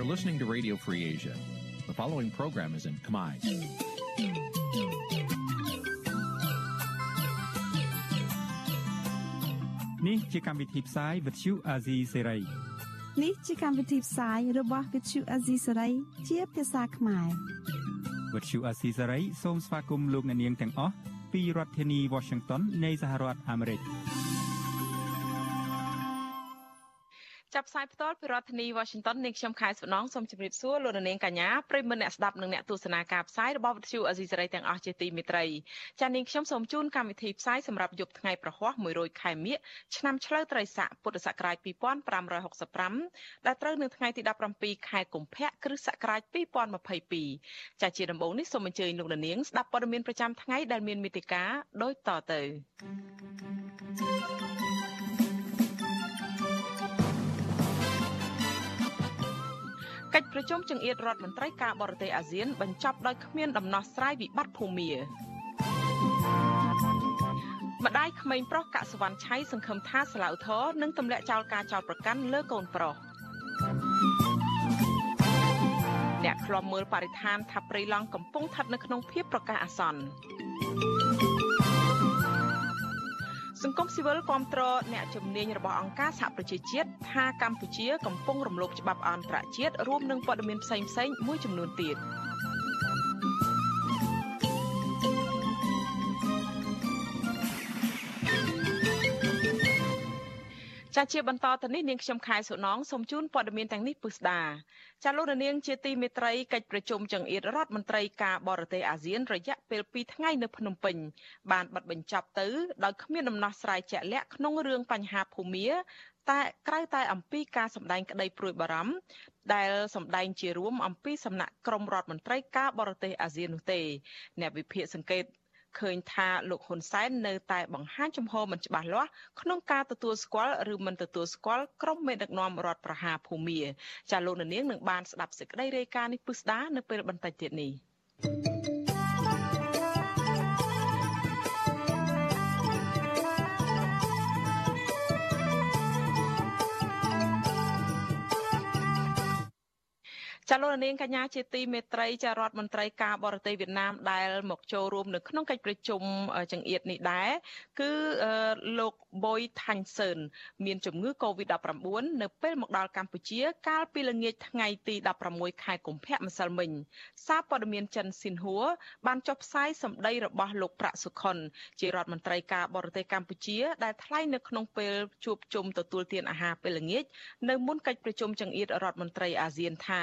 You're listening to Radio Free Asia. The following program is in Khmer. នេះជាកម្មវិធីផ្សាយ Vuthu Azizi Serai នេះជាកម្មវិធីផ្សាយរបស់ Vuthu Azizi Serai ជាភាសាខ្មែរ Vuthu Azizi Serai សូមស្វាគមន៍លោកអ្នកនាងទាំងអស់ពីរដ្ឋធានី Washington នៃសហរដ្ឋអាមេរិក។ ចាប់ផ្សាយផ្ទាល់ពីរដ្ឋធានី Washington នាងខ្ញុំខែសុណងសូមជម្រាបសួរលោកនាងកញ្ញាប្រិយមិត្តអ្នកស្ដាប់និងអ្នកទស្សនាការផ្សាយរបស់វិទ្យុអេស៊ីសេរីទាំងអស់ជាទីមេត្រីចា៎នាងខ្ញុំសូមជូនកម្មវិធីផ្សាយសម្រាប់យប់ថ្ងៃប្រហ័ស100ខែមិញឆ្នាំឆ្លូវត្រីស័កពុទ្ធសករាជ2565ដែលត្រូវនៅថ្ងៃទី17ខែកុម្ភៈគ្រិស្តសករាជ2022ចា៎ជាដំបូងនេះសូមអញ្ជើញលោកនាងស្ដាប់ព័ត៌មានប្រចាំថ្ងៃដែលមានមេតិការដូចតទៅ thank you កិច្ចប្រជុំចង្អៀតរដ្ឋមន្ត្រីការបរទេសអាស៊ានបញ្ចប់ដោយគ្មានដំណោះស្រាយវិបត្តិភូមាម្ដាយក្មេងប្រុសកសវណ្ណឆៃសង្ឃឹមថាស្លាវធរនឹងទម្លាក់ចោលការចោទប្រកាន់លើកូនប្រុសអ្នកខ្លំមើលបរិស្ថានថាព្រៃឡង់កំពុងស្ថិតនៅក្នុងភាពប្រកាសអាសន្ន សង្គមស៊ីវិលគាំទ្រអ្នកជំនាញរបស់អង្គការសហប្រជាជាតិថាកម្ពុជាកំពុងរំលោភច្បាប់អន្តរជាតិរួមនឹងព័ត៌មានផ្សេងៗមួយចំនួនទៀត ចាជាបន្តទៅនេះនាងខ្ញុំខែសុណងសូមជូនព័ត៌មានទាំងនេះពិស្ដាចាលោកនាងជាទីមេត្រីកិច្ចប្រជុំចង្អៀតរដ្ឋមន្ត្រីការបរទេសអាស៊ានរយៈពេល2ថ្ងៃនៅភ្នំពេញបានបិទបញ្ចប់ទៅដោយគ្មានដំណោះស្រាយជាក់លាក់ក្នុងរឿងបញ្ហាភូមិតែក្រៅតែអំពីការសម្ដែងក្តីព្រួយបារម្ភដែលសម្ដែងជារួមអំពីសំណាក់ក្រមរដ្ឋមន្ត្រីការបរទេសអាស៊ាននោះទេអ្នកវិភាគសង្កេត ឃើញថាលោកហ៊ុនសែននៅតែបង្ហាញចំហមិនច្បាស់លាស់ក្នុងការទទួលស្គាល់ឬមិនទទួលស្គាល់ក្រុមមេដឹកនាំរដ្ឋប្រហារភូមាចាលោកនាងនឹងបានស្ដាប់សេចក្តីរាយការណ៍នេះពិស្ដានៅពេលបន្តិចទៀតនេះ thank you ចាលោកនាងកញ្ញាជាទីមេត្រីចារដ្ឋមន្ត្រីការបរទេសវៀតណាមដែលមកចូលរួមនៅក្នុងកិច្ចប្រជុំចង្អៀតនេះដែរគឺលោកបុយថាញ់សឺនមានជំងឺ Covid-19 នៅពេលមកដល់កម្ពុជា កាលពីល្ងាចថ្ងៃទី16ខែកុម្ភៈម្សិលមិញសារព័ត៌មានចិនស៊ីនហួរបានចុះផ្សាយសម្ដីរបស់លោកប្រាក់សុខុនជារដ្ឋមន្ត្រីការបរទេសកម្ពុជា ដែលថ្លែងនៅក្នុងពេលជួបជុំទទួលទានអាហារពេលល្ងាចនៅមុនកិច្ចប្រជុំចង្អៀតរដ្ឋមន្ត្រីអាស៊ានថា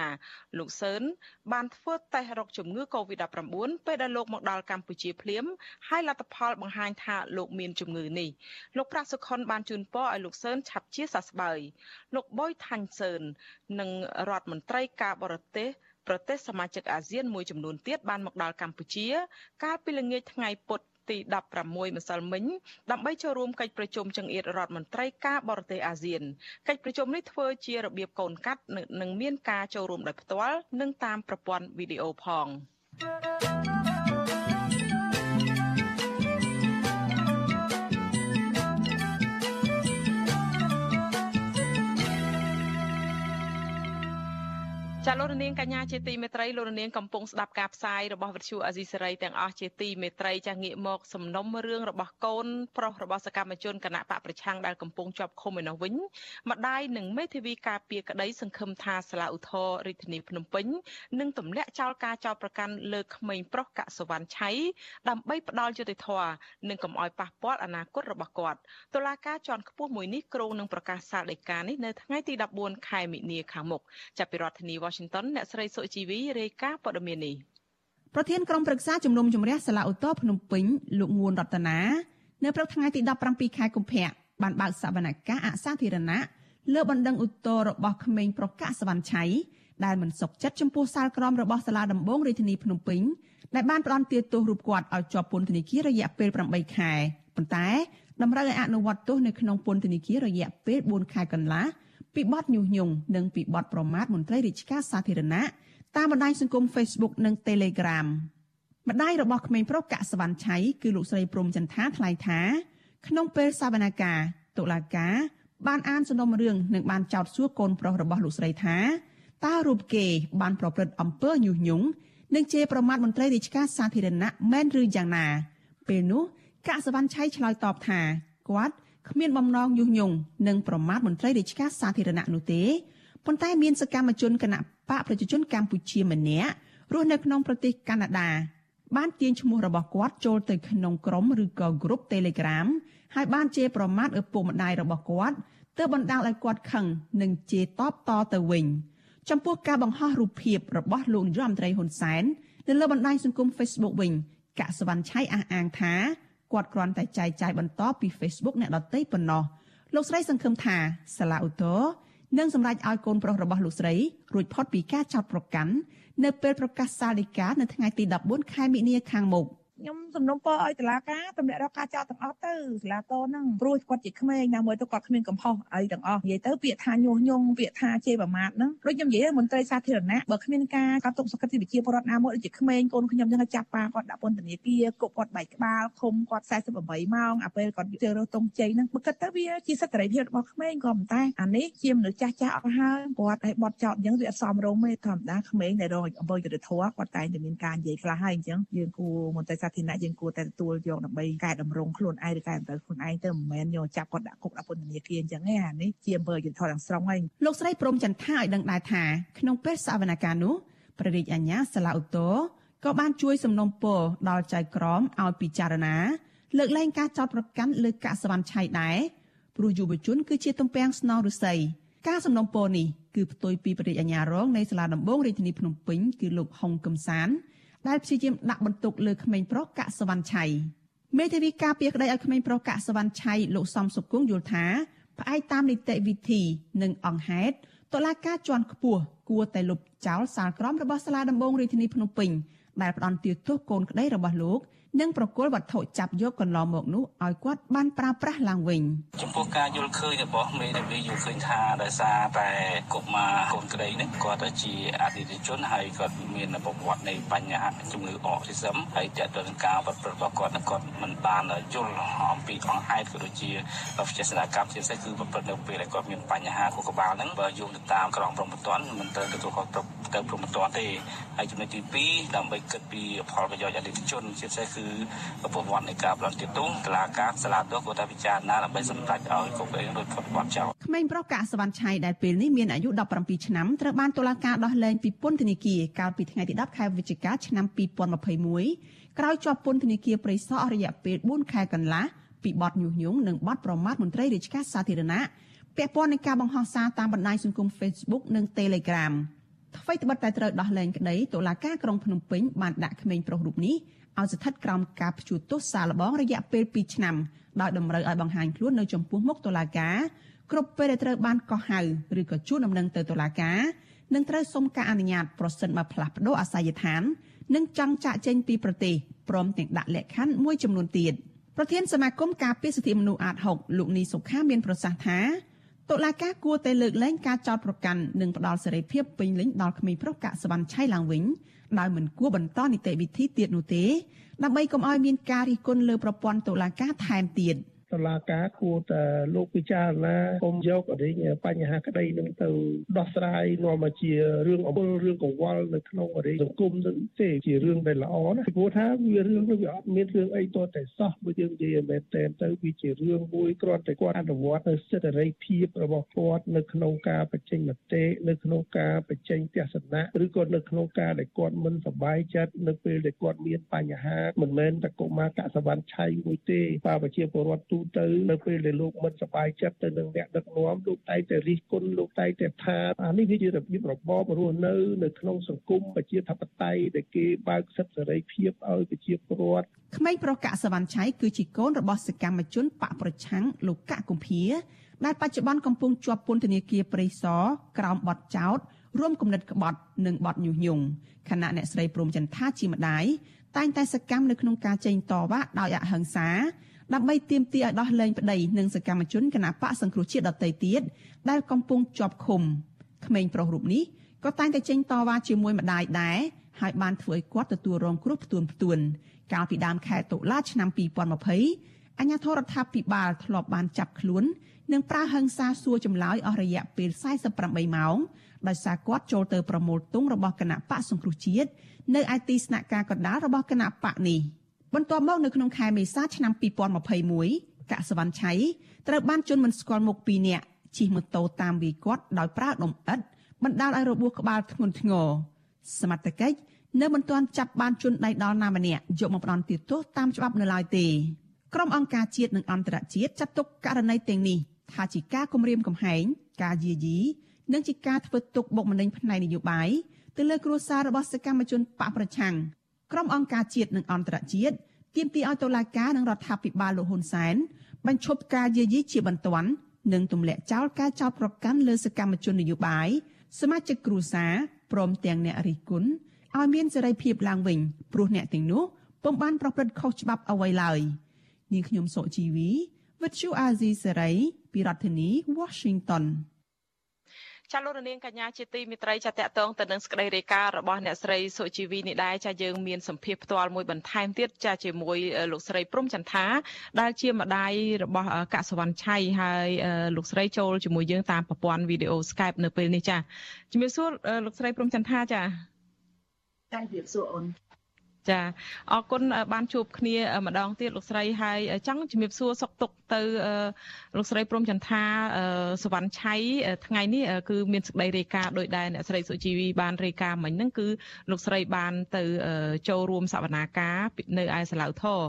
លោកសឿនបានធ្វើតេស្តរកជំងឺ Covid-19 ពេលដែលលោកមកដល់កម្ពុជាភ្លាមហើយលទ្ធផលបង្ហាញថាលោកមានជំងឺនេះលោកប្រាក់សុខុនបានជូនពរឲ្យលោកសឿនឆាប់ជាសះស្បើយលោកបុយថាញ់សឿននិងរដ្ឋមន្ត្រីការបរទេសប្រទេសសមាជិកអាស៊ានមួយចំនួនទៀតបានមកដល់កម្ពុជា កាលពីល្ងាចថ្ងៃពុធ ទី16ម្សិលមិញដើម្បីចូលរួមកិច្ចប្រជុំចង្អៀតរដ្ឋមន្ត្រីការបរទេសអាស៊ានកិច្ចប្រជុំនេះធ្វើជារបៀបកូនកាត់និងមានការចូលរួមដោយផ្ទាល់និងតាមប្រព័ន្ធវីដេអូផង thank you ចាលោករនាងកញ្ញាជាទីមេត្រីលោករនាងកំពុងស្ដាប់ការផ្សាយរបស់វិទ្យុអាស៊ីសេរីទាំងអស់ជាទីមេត្រីចាងាកមកសំណុំរឿងរបស់កូនប្រុសរបស់សកម្មជនគណៈបកប្រឆាំងដែលកំពុងជាប់ឃុំឯនោះវិញម្ដាយនិងមេធាវីការពារក្តីសង្ឃឹមថាសាលាឧទ្ធររាជធានីភ្នំពេញនឹងទម្លាក់ចោលការចោទប្រកាន់លើក្មេងប្រុសកសវណ្ណឆៃដើម្បីផ្ដាល់យុត្តិធម៌និងកុំឲ្យប៉ះពាល់អនាគតរបស់គាត់តុលាការជាន់ខ្ពស់មួយនេះគ្រោងនឹងប្រកាសសាលដីកានេះនៅថ្ងៃទី14ខែមិនិនាខាងមុខចាប់ពីរដ្ឋធានី Washington អ្នកស្រីសុជីវីរាយការណ៍ព័ត៌មាននេះប្រធានក្រុមប្រឹក្សាជំនុំជម្រះសាលាឧទ្ធរភ្នំពេញលោកងួនរតនានៅព្រឹកថ្ងៃទី17ខែកុម្ភៈបានបើកសវនកម្មអសាធារណៈលើបណ្ដឹងឧទ្ធររបស់ក្មេងប្រុសកាសវណ្ណឆៃដែលមិនសុខចិត្តចំពោះសាលក្រមរបស់សាលាដំបងរាជធានីភ្នំពេញដែលបានផ្ដន្ទាទោសរូបគាត់ឲ្យជាប់ពន្ធនាគាររយៈពេល8ខែប៉ុន្តែតម្រូវឲ្យអនុវត្តទោសនៅក្នុងពន្ធនាគាររយៈពេល4ខែកន្លះ ពីបទញុះញង់និងពីបទប្រមាថមន្ត្រីរាជការសាធារណៈតាមបណ្ដាញសង្គម Facebook និង Telegram ម្ដាយរបស់ក្មេងប្រុសកសវណ្ណឆៃគឺលោកស្រីព្រំចន្ទថាថ្លែងថា ក្នុងពេលសវនកម្មតុលាការបានអានសំណុំរឿងនិងបានចោទសួរកូនប្រុសរបស់លោកស្រីថាតើរូបគេបានប្រព្រឹត្តអំពើញុះញង់និងជេរប្រមាថមន្ត្រីរាជការសាធារណៈមែនឬយ៉ាងណា ពេលនោះកសវណ្ណឆៃឆ្លើយតបថាគាត់ គ្មានបំណងញុះញង់និងប្រមាថមន្ត្រីរាជការសាធារណៈនោះទេប៉ុន្តែមានសកម្មជនគណៈបកប្រជាជនកម្ពុជាម្នាក់រស់នៅក្នុងប្រទេសកាណាដាបានទាញឈ្មោះរបស់គាត់ចូលទៅក្នុងក្រុមឬក៏ក្រុម Telegram ហើយបានជេរប្រមាថឪពុកម្ដាយរបស់គាត់ទើបបណ្ដាលឲ្យគាត់ខឹងនិងជេរតបតទៅវិញចំពោះការបង្ហោះរូបភាពរបស់លោកនាយរដ្ឋមន្ត្រីហ៊ុនសែននៅលើបណ្ដាញសង្គម Facebook វិញកសវណ្ណឆៃអះអាងថា គាត់គ្រាន់តែចែកចាយបន្តពី Facebook អ្នកដទៃប៉ុណ្ណោះលោកស្រីសង្ឃឹមថាសាឡាអូតូនឹងសម្រេចឲ្យកូនប្រុសរបស់លោកស្រីរួចផុតពីការចោទប្រកាន់នៅពេលប្រកាសសាលដីកានៅថ្ងៃទី14ខែមិនិនាខាងមុខ។ ខ្ញុំសំណូមពរឲ្យតុលាការទម្លាក់រកការចោទទាំងអស់ទៅសាលាតហ្នឹងព្រោះគាត់ជាក្មេងណាមួយទៅគាត់គ្មានកំហុសអីទាំងអស់និយាយទៅពាក្យថាញុះញង់ពាក្យថាជេរប្រមាថហ្នឹងដូចខ្ញុំនិយាយមន្ត្រីសាធារណៈបើគ្មានការកត់ទុកសុខភាពវិជាពលរដ្ឋណាមួយដូចជាក្មេងកូនខ្ញុំចឹងចាប់ប៉ាគាត់ដាក់ពន្ធនាគារគប់គាត់បែកក្បាលឃុំគាត់48ម៉ោងអាពេលគាត់ជើរតុងជ័យហ្នឹងបើគិតទៅវាជាសិទ្ធិសេរីភាពរបស់ក្មេងក៏ប៉ុន្តែអានេះជាមនុស្សចាស់ចាស់អស់ហើយគាត់ឲ្យបត់ចោតអញ្ចឹងវាអត់សមរម្យទេធម្មតាក្មេងដែលរងអំពើយុត្តិធម៌គាត់តែងតែមានការនិយាយខ្លះហើយអញ្ចឹងយើងគួរមន្ត្រីសាធារណៈយើងគួរតែទទួលយកដើម្បីកែតម្រង់ខ្លួនឯងឬកែតម្រូវខ្លួនឯងទៅមិនមែនយកចាប់គាត់ដាក់គុកដាក់ពន្ធនាគារអញ្ចឹងទេអានេះជាអំពើយុត្តិធម៌ទាំងស្រុងហើយលោកស្រីព្រមចន្ទថាឲ្យដឹងដែរថាក្នុងពេលសវនកម្មនោះព្រះរាជអាជ្ញាសាឡាឧទ្ធរក៏បានជួយសំណុំពរដល់ចៅក្រមឲ្យពិចារណាលើកលែងការចោទប្រកាន់លើកសវណ្ណឆៃដែរព្រោះយុវជនគឺជាទំពាំងស្នងឫស្សីការសំណុំពរនេះគឺផ្ទុយពីព្រះរាជអាជ្ញារងនៃសាលាដំបងរាជធានីភ្នំពេញគឺលោកហុងកឹមសាន ដែលព្យាយាមដាក់បន្ទុកលើក្មេងប្រុសកសវណ្ណឆៃមេធាវីការពារក្តីឲ្យក្មេងប្រុសកសវណ្ណឆៃលោកសំសុគង្គយល់ថាផ្អែកតាមនីតិវិធីនិងអង្គហេតុតុលាការជាន់ខ្ពស់គួរតែលុបចោលសាលក្រមរបស់សាលាដំបងរាជធានីភ្នំពេញដែលផ្ដន់ទាទោសកូនក្តីរបស់លោក និងប្រគល់វត្ថុចាប់យកកន្លងមកនោះឲ្យគាត់បានប្រើប្រាស់ឡើងវិញចំពោះការយល់ឃើញរបស់មេធាវីយល់ឃើញថាដោយសារតែកុមារកូនក្តីនេះគាត់ជាអតិថិជនហើយគាត់មានប្រវត្តិនៃបញ្ហាជំងឺអកស៊ីសឹមហើយតើទៅនឹងការប្រព្រឹត្តរបស់គាត់គាត់មិនបានយល់អំពីអង្គហេតុក៏ដូចជាវិជាសនកម្មផ្សេងៗគឺប្រព្រឹត្តនៅពេលដែលគាត់មានបញ្ហាខួរក្បាលហ្នឹងបើយោងទៅតាមក្រមព្រំប្រទានមិនត្រូវទទួលខុសត្រូវទៅព្រំប្រទានទេហើយចំណុចទី2ដើម្បីគិតពីផលប្រយោជន៍អតិថិជនជាពិសេសគឺប្រវត្តិនៃការប្រតិទោសតឡាការសាលាទោសក៏តែពិចារណាដើម្បីសម្រេចឲ្យគុកឯងរួចផុតបទចោលក្មេងប្រុសកាសវណ្ណឆៃដែលពេលនេះមានអាយុ17ឆ្នាំត្រូវបានតុលាការដោះលែងពីពន្ធនាគារកាលពីថ្ងៃទី10ខែវិច្ឆិកាឆ្នាំ2021ក្រោយជាប់ពន្ធនាគារព្រៃសរអស់រយៈពេល4ខែកន្លះពីបទញុះញង់និងបទប្រមាថមន្ត្រីរាជការសាធារណៈពាក់ព័ន្ធនឹងការបង្ហោះសារតាមបណ្ដាញសង្គម Facebook និង Telegram ថ្មីត្បិតតែត្រូវដោះលែងក្តីតុលាការក្រុងភ្នំពេញបានដាក់ក្មេងប្រុសរូបនេះ ឲ្យស្ថិតក្រោមការព្យួរទោសសាលបងរយៈពេល2ឆ្នាំដោយតម្រូវឲ្យបង្ហាញខ្លួននៅចំពោះមុខតុលាការគ្រប់ពេលដែលត្រូវបានកោះហៅឬក៏ជួលដំណឹងទៅតុលាការនឹងត្រូវសុំការអនុញ្ញាតប្រសិនបើផ្លាស់ប្តូរអាសយដ្ឋាននិងចង់ចាក់ចេញពីប្រទេសព្រមទាំងដាក់លក្ខខណ្ឌមួយចំនួនទៀតប្រធានសមាគមការពារសិទ្ធិមនុស្សអាត6លោកនីសុខាមានប្រសាសន៍ថាតុលាការគួរតែលើកលែងការចោទប្រកាន់និងផ្ដល់សេរីភាពពេញលេញដល់ក្មេងប្រុសកាក់សវណ្ណឆៃឡើងវិញ ដោយមិនគួរបន្តនីតិវិធីទៀតនោះទេដើម្បីកុំឲ្យមានការរិះគន់លើប្រព័ន្ធតុលាការថែមទៀត។ តុលាការគួរតែលោកពិចារណាកុំយកអរិញបញ្ហាក្តីនឹងទៅដោះស្រាយនាំមកជារឿងអំពើរឿងកង្វល់នៅក្នុងអរិញសង្គមនឹងទេជារឿងដែលល្អណាព្រោះថាវារឿងនេះវាអត់មានរឿងអីតតែសោះបើយើងនិយាយមែនតែនទៅវាជារឿងមួយគ្រាន់តែគាត់អនុវត្តនៅសិទ្ធិសេរីភាពរបស់គាត់នៅក្នុងការបញ្ចេញមតិនៅក្នុងការបញ្ចេញទស្សនៈឬក៏នៅក្នុងការដែលគាត់មិនសប្បាយចិត្តនៅពេលដែលគាត់មានបញ្ហាមិនមែនតែកុមារកសវណ្ណឆៃមួយទេបើប្រជាពលរដ្ឋទូទៅនៅពេលដែលលោកមិនសប្បាយចិត្តទៅនឹងអ្នកដឹកនាំលោកតែងតែរិះគន់លោកតែងតែថាអានេះវាជារបៀបរបបរស់នៅនៅក្នុងសង្គមប្រជាធិបតេយ្យដែលគេបើកសិទ្ធិសេរីភាពឲ្យប្រជាពលរដ្ឋក្មេងប្រុសកសវណ្ណឆៃគឺជាកូនរបស់សកម្មជនបកប្រឆាំងលោកកកគំភាដែលបច្ចុប្បន្នកំពុងជាប់ពន្ធនាគារព្រៃសរក្រោមបទចោទរួមគំនិតក្បត់និងបទញុះញង់ខណៈអ្នកស្រីព្រំចន្ទថាជាម្ដាយតែងតែសកម្មនៅក្នុងការចេញតវ៉ាដោយអហិង្សា ដើម្បីទាមទារឲ្យដោះលែងប្តីនិងសកម្មជនគណបកសង្គ្រោះជាតិដទៃទៀតដែលកំពុងជាប់ឃុំក្មេងប្រុសរូបនេះក៏តែងតែចេញតវ៉ាជាមួយម្ដាយដែរហើយបានធ្វើឲ្យគាត់ទទួលរងគ្រោះផ្ទួនផ្ទួនកាលពីដើមខែតុលាឆ្នាំ2020អញ្ញាធរដ្ឋាភិបាលធ្លាប់បានចាប់ខ្លួននិងប្រើហិង្សាសួរចម្លើយអស់រយៈពេល48ម៉ោងដោយសារគាត់ចូលទៅប្រមូលទង់របស់គណៈបកសង្គ្រោះជាតិនៅឯទីស្នាក់ការកណ្ដាលរបស់គណៈបកនេះ បន្ទាប់មកនៅក្នុងខែមេសាឆ្នាំ2021កសវណ្ណឆៃត្រូវបានជន់មិនស្គាល់មុខ2នាក់ជិះម៉ូតូតាមវាយគាត់ដោយប្រើដុំឥដ្ឋបណ្ដាលឲ្យរបួសក្បាលធ្ងន់ធ្ងរសមត្ថកិច្ចនៅមិនទាន់ចាប់បានជនដៃដល់ណាម្នាក់យកមកផ្ដន់ទោសតាមច្បាប់នៅឡើយទេក្រុមអង្គការជាតិនិងអន្តរជាតិចាត់ទុកករណីទាំងនេះថាជាការគំរាមកំហែងការយាយីនិងជាការធ្វើទុកបុកម្នេញផ្នែកនយោបាយទៅលើគ្រួសាររបស់សកម្មជនបកប្រឆាំង ក្រុមអង្គការជាតិនិងអន្តរជាតិទាមទារឲ្យតុលាការនិងរដ្ឋាភិបាលលោកហ៊ុនសែនបញ្ឈប់ការយាយីជាបន្ទាន់និងទម្លាក់ចោលការចោទប្រកាន់លើសកម្មជននយោបាយសមាជិកគ្រួសារព្រមទាំងអ្នករិះគន់ឲ្យមានសេរីភាពឡើងវិញព្រោះអ្នកទាំងនោះពុំបានប្រព្រឹត្តខុសច្បាប់អ្វីឡើយនាងខ្ញុំសុជីវីវិទ្យុអាស៊ីសេរីពីរដ្ឋធានី Washington ចាលោករនាងកញ្ញាជាទីមេត្រីចាតកតងទៅនឹងសេចក្តីរាយការណ៍របស់អ្នកស្រីសុជីវីនេះដែរចាយើងមានសម្ភារផ្ទាល់មួយបន្ថែមទៀតចាជាមួយលោកស្រីព្រំចន្ទាដែលជាម្ដាយរបស់កសវណ្ណឆៃហើយលោកស្រីចូលជាមួយយើងតាមប្រព័ន្ធវីដេអូ Skype នៅពេលនេះចាជំរាបសួរលោកស្រីព្រំចន្ទាចាចាជំរាបសួរអូនចាអរគុណបានជួបគ្នាម្ដងទៀតលោកស្រីហើយចង់ជំរាបសួរសុខទុក្ខទៅលោកស្រីព្រំចន្ទាសវណ្ណឆៃថ្ងៃនេះគឺមានសេចក្តីរាយការណ៍ដោយដែរអ្នកស្រីសុជីវីបានរាយការណ៍មិញហ្នឹងគឺលោកស្រីបានទៅចូលរួមសវនាការនៅឯសាឡៅធរ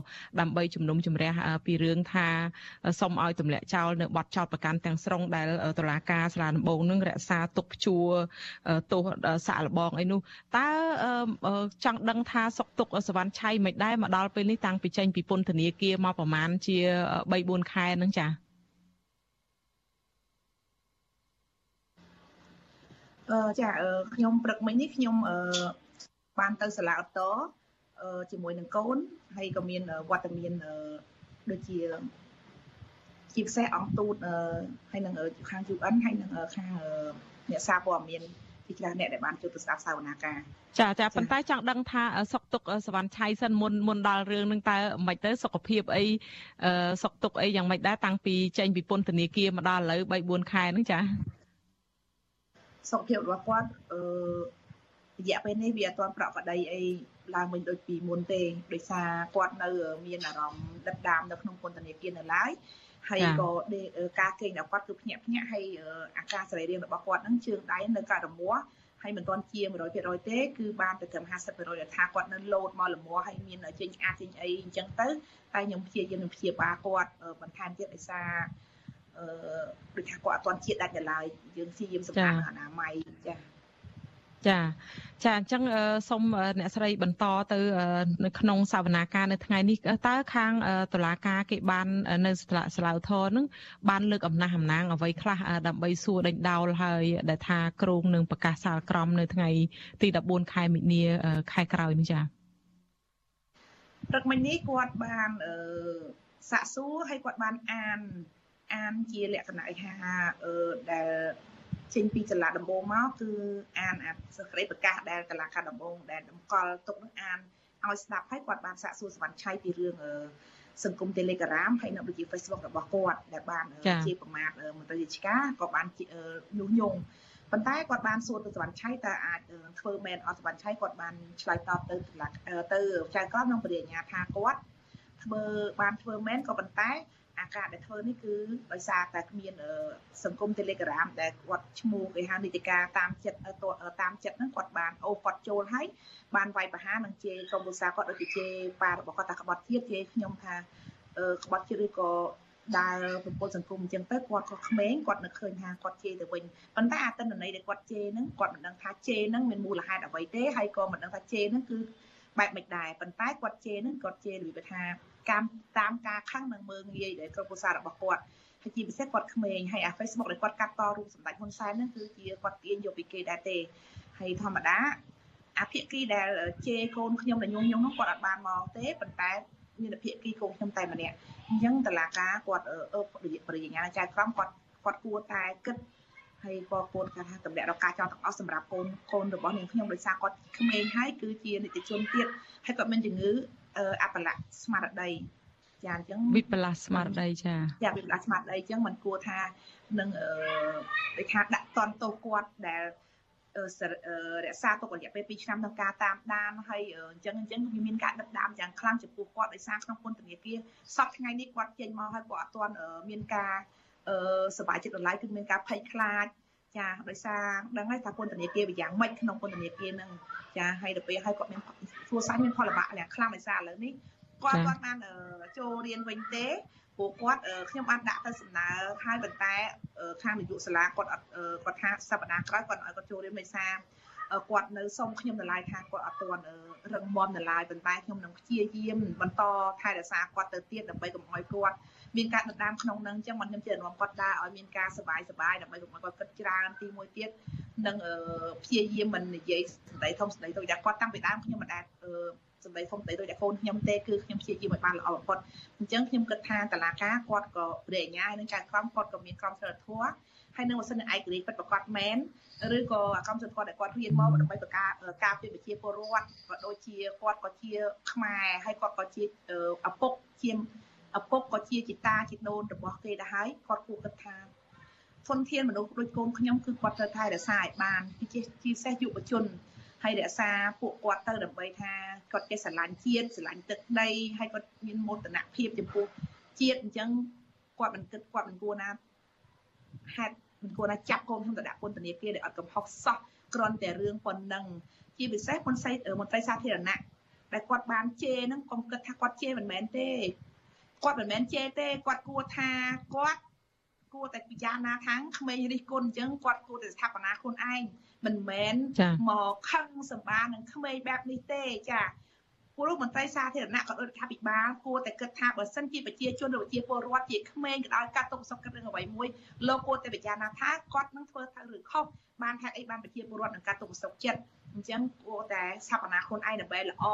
ដើម្បីជំនុំជម្រះពីរឿងថាសុំឲ្យទម្លាក់ចោលនៅបទចោតប្រកាន់ទាំងស្រុងដែលតុលាការសាលាដំបងនឹងរក្សាទុកព្យួរទោសសាកល្បងអីនោះតើចង់ដឹងថាសុខទុក្ខសវណ្ណឆៃមិនដែរមកដល់ពេលនេះតាំងពីចេញពីពន្ធនាគារមកប្រហែលជា3 4ខែហ្នឹងចាអឺចាខ្ញុំព្រឹកមិញនេះខ្ញុំអឺបានទៅសាលាឧត្តរជាមួយនឹងកូនហើយក៏មានវត្តមានដូចជាជាពិសេសអង្គទូតហើយនឹងខាង UN ហើយនឹងខាងអ្នកសារព័ត៌មាន ជាច្រើនអ្នកដែលបានចូលទៅស្ដាប់សាវនាការចាចាប៉ុន្តែចង់ដឹងថាសុកទុកសវណ្ណឆៃសិនមុនមុនដល់រឿងនឹងតើមិនទៅសុខភាពអីសុកទុកអីយ៉ាងម៉េចដែរតាំងពីចេញពីពន្ធនាគារមកដល់ឥឡូវ3 4ខែហ្នឹងចាសុខភាពរបស់គាត់អឺរយៈពេលនេះវាអត់ទាន់ប្រកបដីអីឡើងវិញដូចពីមុនទេដោយសារគាត់នៅ មានអារម្មណ៍ដិតដាមនៅក្នុងពន្ធនាគារនៅឡើយ ហើយក៏ការគេងរបស់គាត់គឺភ្ញាក់ភ្ញាក់ហើយអាការសរីរាង្គរបស់គាត់ហ្នឹងជើងដៃនៅការរមាស់ហើយមិនទាន់ជា100%ទេគឺបានទៅត្រឹម50%ដែលថាគាត់នៅលោតមកលំមហើយមានចេញអាចចេញអីអញ្ចឹងទៅតែខ្ញុំព្យាយាមនឹងព្យាបាលគាត់បន្ថែមទៀតដោយសារអឺដូចថាគាត់អត់ទាន់ជាតិដាច់នៅឡើយយើងព្យាយាមសម្អាតអនាម័យចា៎ ចាចាអញ្ចឹងសូមអ្នកស្រីបន្តទៅនៅក្នុងសវនាការនៅថ្ងៃនេះតើខាងតុលាការគេបាន នៅសាឡាវធរនឹងបានលើកអំណះអំណាងអ្វីខ្លះដើម្បីសួរដេញដោលហើយដែលថាគ្រងនឹងប្រកាសសាលក្រមនៅថ្ងៃទី14ខែមិនិនាខែក្រោយនេះចាព្រឹកមិញនេះគាត់បានអឺសាកសួរហើយគាត់បានអានអានជាលក្ខណៈឯថាអឺដែល ចេញពីចលនាដំបូងមកគឺអានអាសេចក្តីប្រកាសដែលតឡាការដំបូងដែលតម្កល់ទុកនឹងអានឲ្យស្ដាប់ហើយគាត់បានសាកសួរសវណ្ណឆៃពីរឿងសង្គម Telegram ហើយនៅដូចជា Facebook របស់គាត់ដែលបានជាប្រមាថមន្ត្រីរាជការក៏បានញុះញង់ប៉ុន្តែគាត់បានសួរទៅសវណ្ណឆៃតើអាចធ្វើមែនអត់សវណ្ណឆៃគាត់បានឆ្លើយតបទៅទៅចៅក្រមនិងបរិញ្ញាថាគាត់ធ្វើបានធ្វើមែនក៏ប៉ុន្តែ អាការដែលធ្វើនេះគឺដោយសារតែគ្មានសង្គម Telegram ដែលគាត់ឈ្មោះគេហៅនីតិកាតាមចិត្តតាមចិត្តហ្នឹងគាត់បានអូគាត់ចូលហើយបានវាយប្រហារនឹងជេរក្រុមឧស្សាហគាត់ដូចជាជេរប៉ារបស់គាត់ថាក្បត់ជាតិជេរខ្ញុំថាក្បត់ជាតិឬក៏ដើរប្រពន្ធសង្គមអញ្ចឹងទៅគាត់ក៏ក្មេងគាត់នឹកឃើញថាគាត់ជេរទៅវិញប៉ុន្តែអាទិន្នន័យដែលគាត់ជេរហ្នឹងគាត់មិនដឹងថាជេរហ្នឹងមានមូលហេតុអ្វីទេហើយក៏មិនដឹងថាជេរហ្នឹងគឺបែបមិនដែរប៉ុន្តែគាត់ជេរហ្នឹងគាត់ជេររបៀបថា កម្មតាមការខឹងនិងមើងងាយដែលក្រុមប្រសារបស់គាត់ហើយជាពិសេសគាត់ក្មេងហើយអា Facebook ដែលគាត់កាត់តរូបសម្ដេចហ៊ុនសែនហ្នឹងគឺជាគាត់ទាញយកពីគេដែរទេហើយធម្មតាអាភិគីដែលជេរកូនខ្ញុំដែលញងញងហ្នឹងគាត់អត់បានមកទេប៉ុន្តែមានភិគីកូនខ្ញុំតែម្នាក់អញ្ចឹងតឡាការគាត់អឺបរិញ្ញាចៅក្រមគាត់គាត់គួរតែគិតហើយក៏គួរថាតម្លាក់ដល់ការចោលទាំងអស់សម្រាប់កូនកូនរបស់នាងខ្ញុំដោយសារគាត់ក្មេងហើយគឺជានិតិជនទៀតហើយគាត់មានជំងឺ អបលៈស្មារតី ចាអញ្ចឹងវិបលាស្មារតីចាចាវិបលាស្មារតីអញ្ចឹងมันគួរថានឹងអឺដូចថាដាក់តន់ទោសគាត់ដែលរក្សាទុករយៈពេល2ឆ្នាំក្នុងការតាមដានហើយអញ្ចឹងអញ្ចឹងវាមានការដឹកដាមយ៉ាងខ្លាំងចំពោះគាត់ដោយសារក្នុងពន្ធនាគារសពថ្ងៃនេះគាត់ចេញមកហើយគាត់អត់ទាន់មានការអឺសบายចិត្តដល់ឡៃគឺមានការភ័យខ្លាច ចាដោយសារដឹងហើយថាពន្ធនាគារវាយ៉ាងម៉េចក្នុងពន្ធនាគារហ្នឹងចាហើយទៅពេលហើយគាត់មានគ្រួសារមានផលលំបាកយ៉ាងខ្លាំងដោយសារឥឡូវនេះគាត់គាត់បានចូលរៀនវិញទេពួកគាត់ខ្ញុំបានដាក់ទៅសំណើហើយប៉ុន្តែខាងនាយកសាលាគាត់អត់គាត់ថាសប្តាហ៍ក្រោយគាត់ឲ្យគាត់ចូលរៀនមេសាគាត់នៅសុំខ្ញុំនៅឡាយថាគាត់អត់ទាន់រឹងមាំនៅឡាយប៉ុន្តែខ្ញុំនឹងព្យាយាមបន្តថែរក្សាគាត់ទៅទៀតដើម្បីកុំឲ្យគាត់ មានការដណ្ដើមក្នុងនឹងអញ្ចឹងខ្ញុំជានាំគាត់ដើរឲ្យមានការសុបាយសុបាយដើម្បីកុំឲ្យគាត់គិតច្រើនទីមួយទៀតនឹងព្យាយាមមិននិយាយសម្ដីធំសម្ដីតូចតែគាត់តាំងពីដើមខ្ញុំមិនដែលសម្ដីធំសម្ដីដូចតែកូនខ្ញុំទេគឺខ្ញុំព្យាយាមឲ្យបានល្អបំផុតអញ្ចឹងខ្ញុំគិតថាតឡាការគាត់ក៏ប្រេញ្ញានឹងចៅក្រមគាត់ក៏មានក្រមសីលធម៌ហើយនឹងបើសិនឯករាជ្យពិតប្រកបមែនឬក៏អាកម្មសិទ្ធិគាត់ដែលគាត់រៀនមកដើម្បីបង្ការការពារប្រជាពលរដ្ឋក៏ដូចជាគាត់ក៏ជាខ្មែរហើយគាត់ក៏ជាឪពុកជា ឪពុកក៏ជាជីតាជីដូនរបស់គេដែរហើយគាត់គួរគិតថាធនធានមនុស្សដូចកូនខ្ញុំគឺគាត់ត្រូវថែរក្សាឲ្យបានជាជាពិសេសយុវជនហើយរក្សាពួកគាត់ទៅដើម្បីថាគាត់ចេះស្រឡាញ់ជាតិស្រឡាញ់ទឹកដីហើយគាត់មានមោទនភាពចំពោះជាតិអញ្ចឹងគាត់មិនគិតគាត់មិនគួរណាហេតុមិនគួរណាចាប់កូនខ្ញុំទៅដាក់ពន្ធនាគារដែលអត់កំហុសសោះគ្រាន់តែរឿងប៉ុណ្ណឹងជាពិសេសមន្ត្រីមន្ត្រីសាធារណៈដែលគាត់បានជេរហ្នឹងកុំគិតថាគាត់ជេរមិនមែនទេ គាត់មិនមែនជេរទេគាត់គួរថាគាត់គួរតែពិចារណាខាងក្មេងរិះគន់អញ្ចឹងគាត់គួរតែស្ថាបនាខ្លួនឯងមិនមែនមកខឹងសម្បានឹងក្មេងបែបនេះទេចា ព្រោះមន្ត្រីសាធារណៈក៏ដូចថាពិបាលគួរតែគិតថាបើសិនជាប្រជាជនឬប្រជាពលរដ្ឋជាក្មេងក៏ដោយកាត់ទុកសុខគិតរឿងអ្វីមួយលោកគួរតែពិចារណាថាគាត់នឹងធ្វើទៅឬខុសបានថាអីបានប្រជាពលរដ្ឋនឹងកាត់ទុកសុខចិត្តអញ្ចឹងគួរតែស្ថាបនាខ្លួនឯងដើម្បីល្អ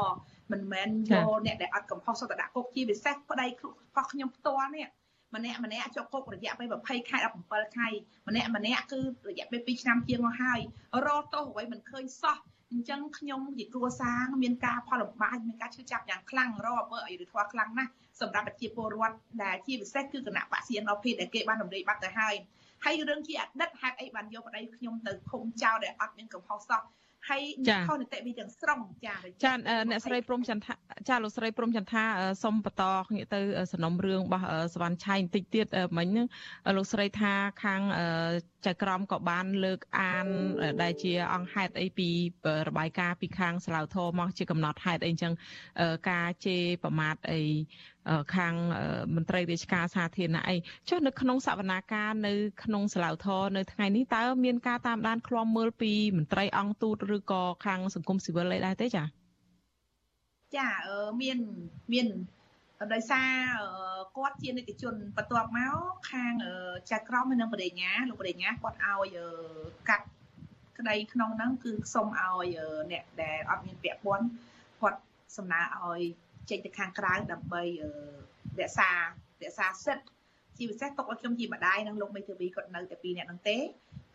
មិនមែនយកអ្នកដែលអត់កំហុសសុទ្ធតែដាក់គុកជាពិសេសប្តីរបស់ខ្ញុំផ្ទាល់នេះម្នាក់ម្នាក់ជាប់គុករយៈពេល20ខែ17ខែម្នាក់ម្នាក់គឺរយៈពេល2ឆ្នាំជាងមកហើយរកទោសអ្វីមិនឃើញសោះ អញ្ចឹងខ្ញុំជាគ្រួសារមានការផលលំបាកមានការឈឺចាប់យ៉ាងខ្លាំងរកអំពើអយុធធម៌ខ្លាំងណាស់សម្រាប់ប្រជាពលរដ្ឋដែលជាពិសេសគឺគណៈបក CNP ដែលគេបានរំលាយបាត់ទៅហើយហើយរឿងជាអតីតហេតុអីបានយកប្តីខ្ញុំទៅឃុំចោលដែលអត់មានកំហុសសោះ ហើយខុសនីតិវិធីទាំងស្រុងចាចាអ្នកស្រីព្រំចន្ទចាលោកស្រីព្រំចន្ទថាសុំបន្តងាកទៅសំណុំរឿងរបស់សវណ្ណឆៃបន្តិចទៀតមិញហ្នឹងលោកស្រីថាខាងចៅក្រមក៏បានលើកអានដែលជាអង្គហេតុអីពីរបាយការណ៍ពីខាងសាឡាវធមមកជាកំណត់ហេតុអីចឹងការជេរប្រមាថអី ខាងមន្ត្រីរាជការសាធារណៈអីចុះនៅក្នុងសវនាការនៅក្នុងសាឡាវធនៅថ្ងៃនេះតើមានការតាមដានឃ្លាំមើលពីមន្ត្រីអង្គទូតឬក៏ខាងសង្គមស៊ីវិលអីដែរទេចាចាមានមានដោយសារគាត់ជានីតិជនបន្ទាប់មកខាងចៅក្រមហើយនឹងបរិញ្ញាលោកបរិញ្ញាគាត់ឲ្យកាត់ក្តីក្នុងហ្នឹងគឺសុំឲ្យអ្នកដែលអត់មានពាក់ព័ន្ធគាត់សំណើឲ្យ ចេញទៅខាងក្រៅដើម្បីរក្សារក្សាសិទ្ធិជាពិសេសទុកឲ្យខ្ញុំជាម្ដាយនិងលោកមេធាវីគាត់នៅតែពីរអ្នកហ្នឹងទេ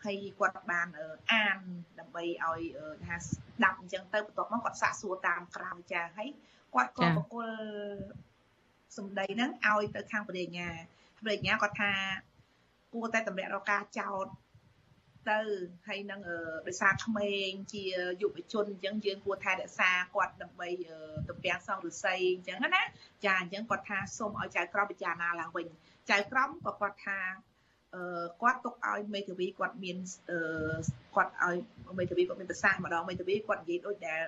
ហើយគាត់បានអានដើម្បីឲ្យថាស្ដាប់អញ្ចឹងទៅបន្ទាប់មកគាត់សាកសួរតាមក្រៅចាហើយគាត់ក៏បកគលសម្ដីហ្នឹងឲ្យទៅខាងបរិញ្ញាបរិញ្ញាគាត់ថាគួរតែតម្រាក់រកការចោត ទៅហើយនឹងដោយសារក្មេងជាយុវជនអញ្ចឹងយើងគួរថែរក្សាគាត់ដើម្បីទំពាំងសងឫស្សីអញ្ចឹងណាចាអញ្ចឹងគាត់ថាសូមឲ្យចៅក្រមពិចារណាឡើងវិញចៅក្រមក៏គាត់ថាអឺគាត់ទុកឲ្យមេធាវីគាត់មានអឺគាត់ឲ្យមេធាវីគាត់មានប្រសាសន៍ម្ដងមេធាវីគាត់និយាយដូចដែល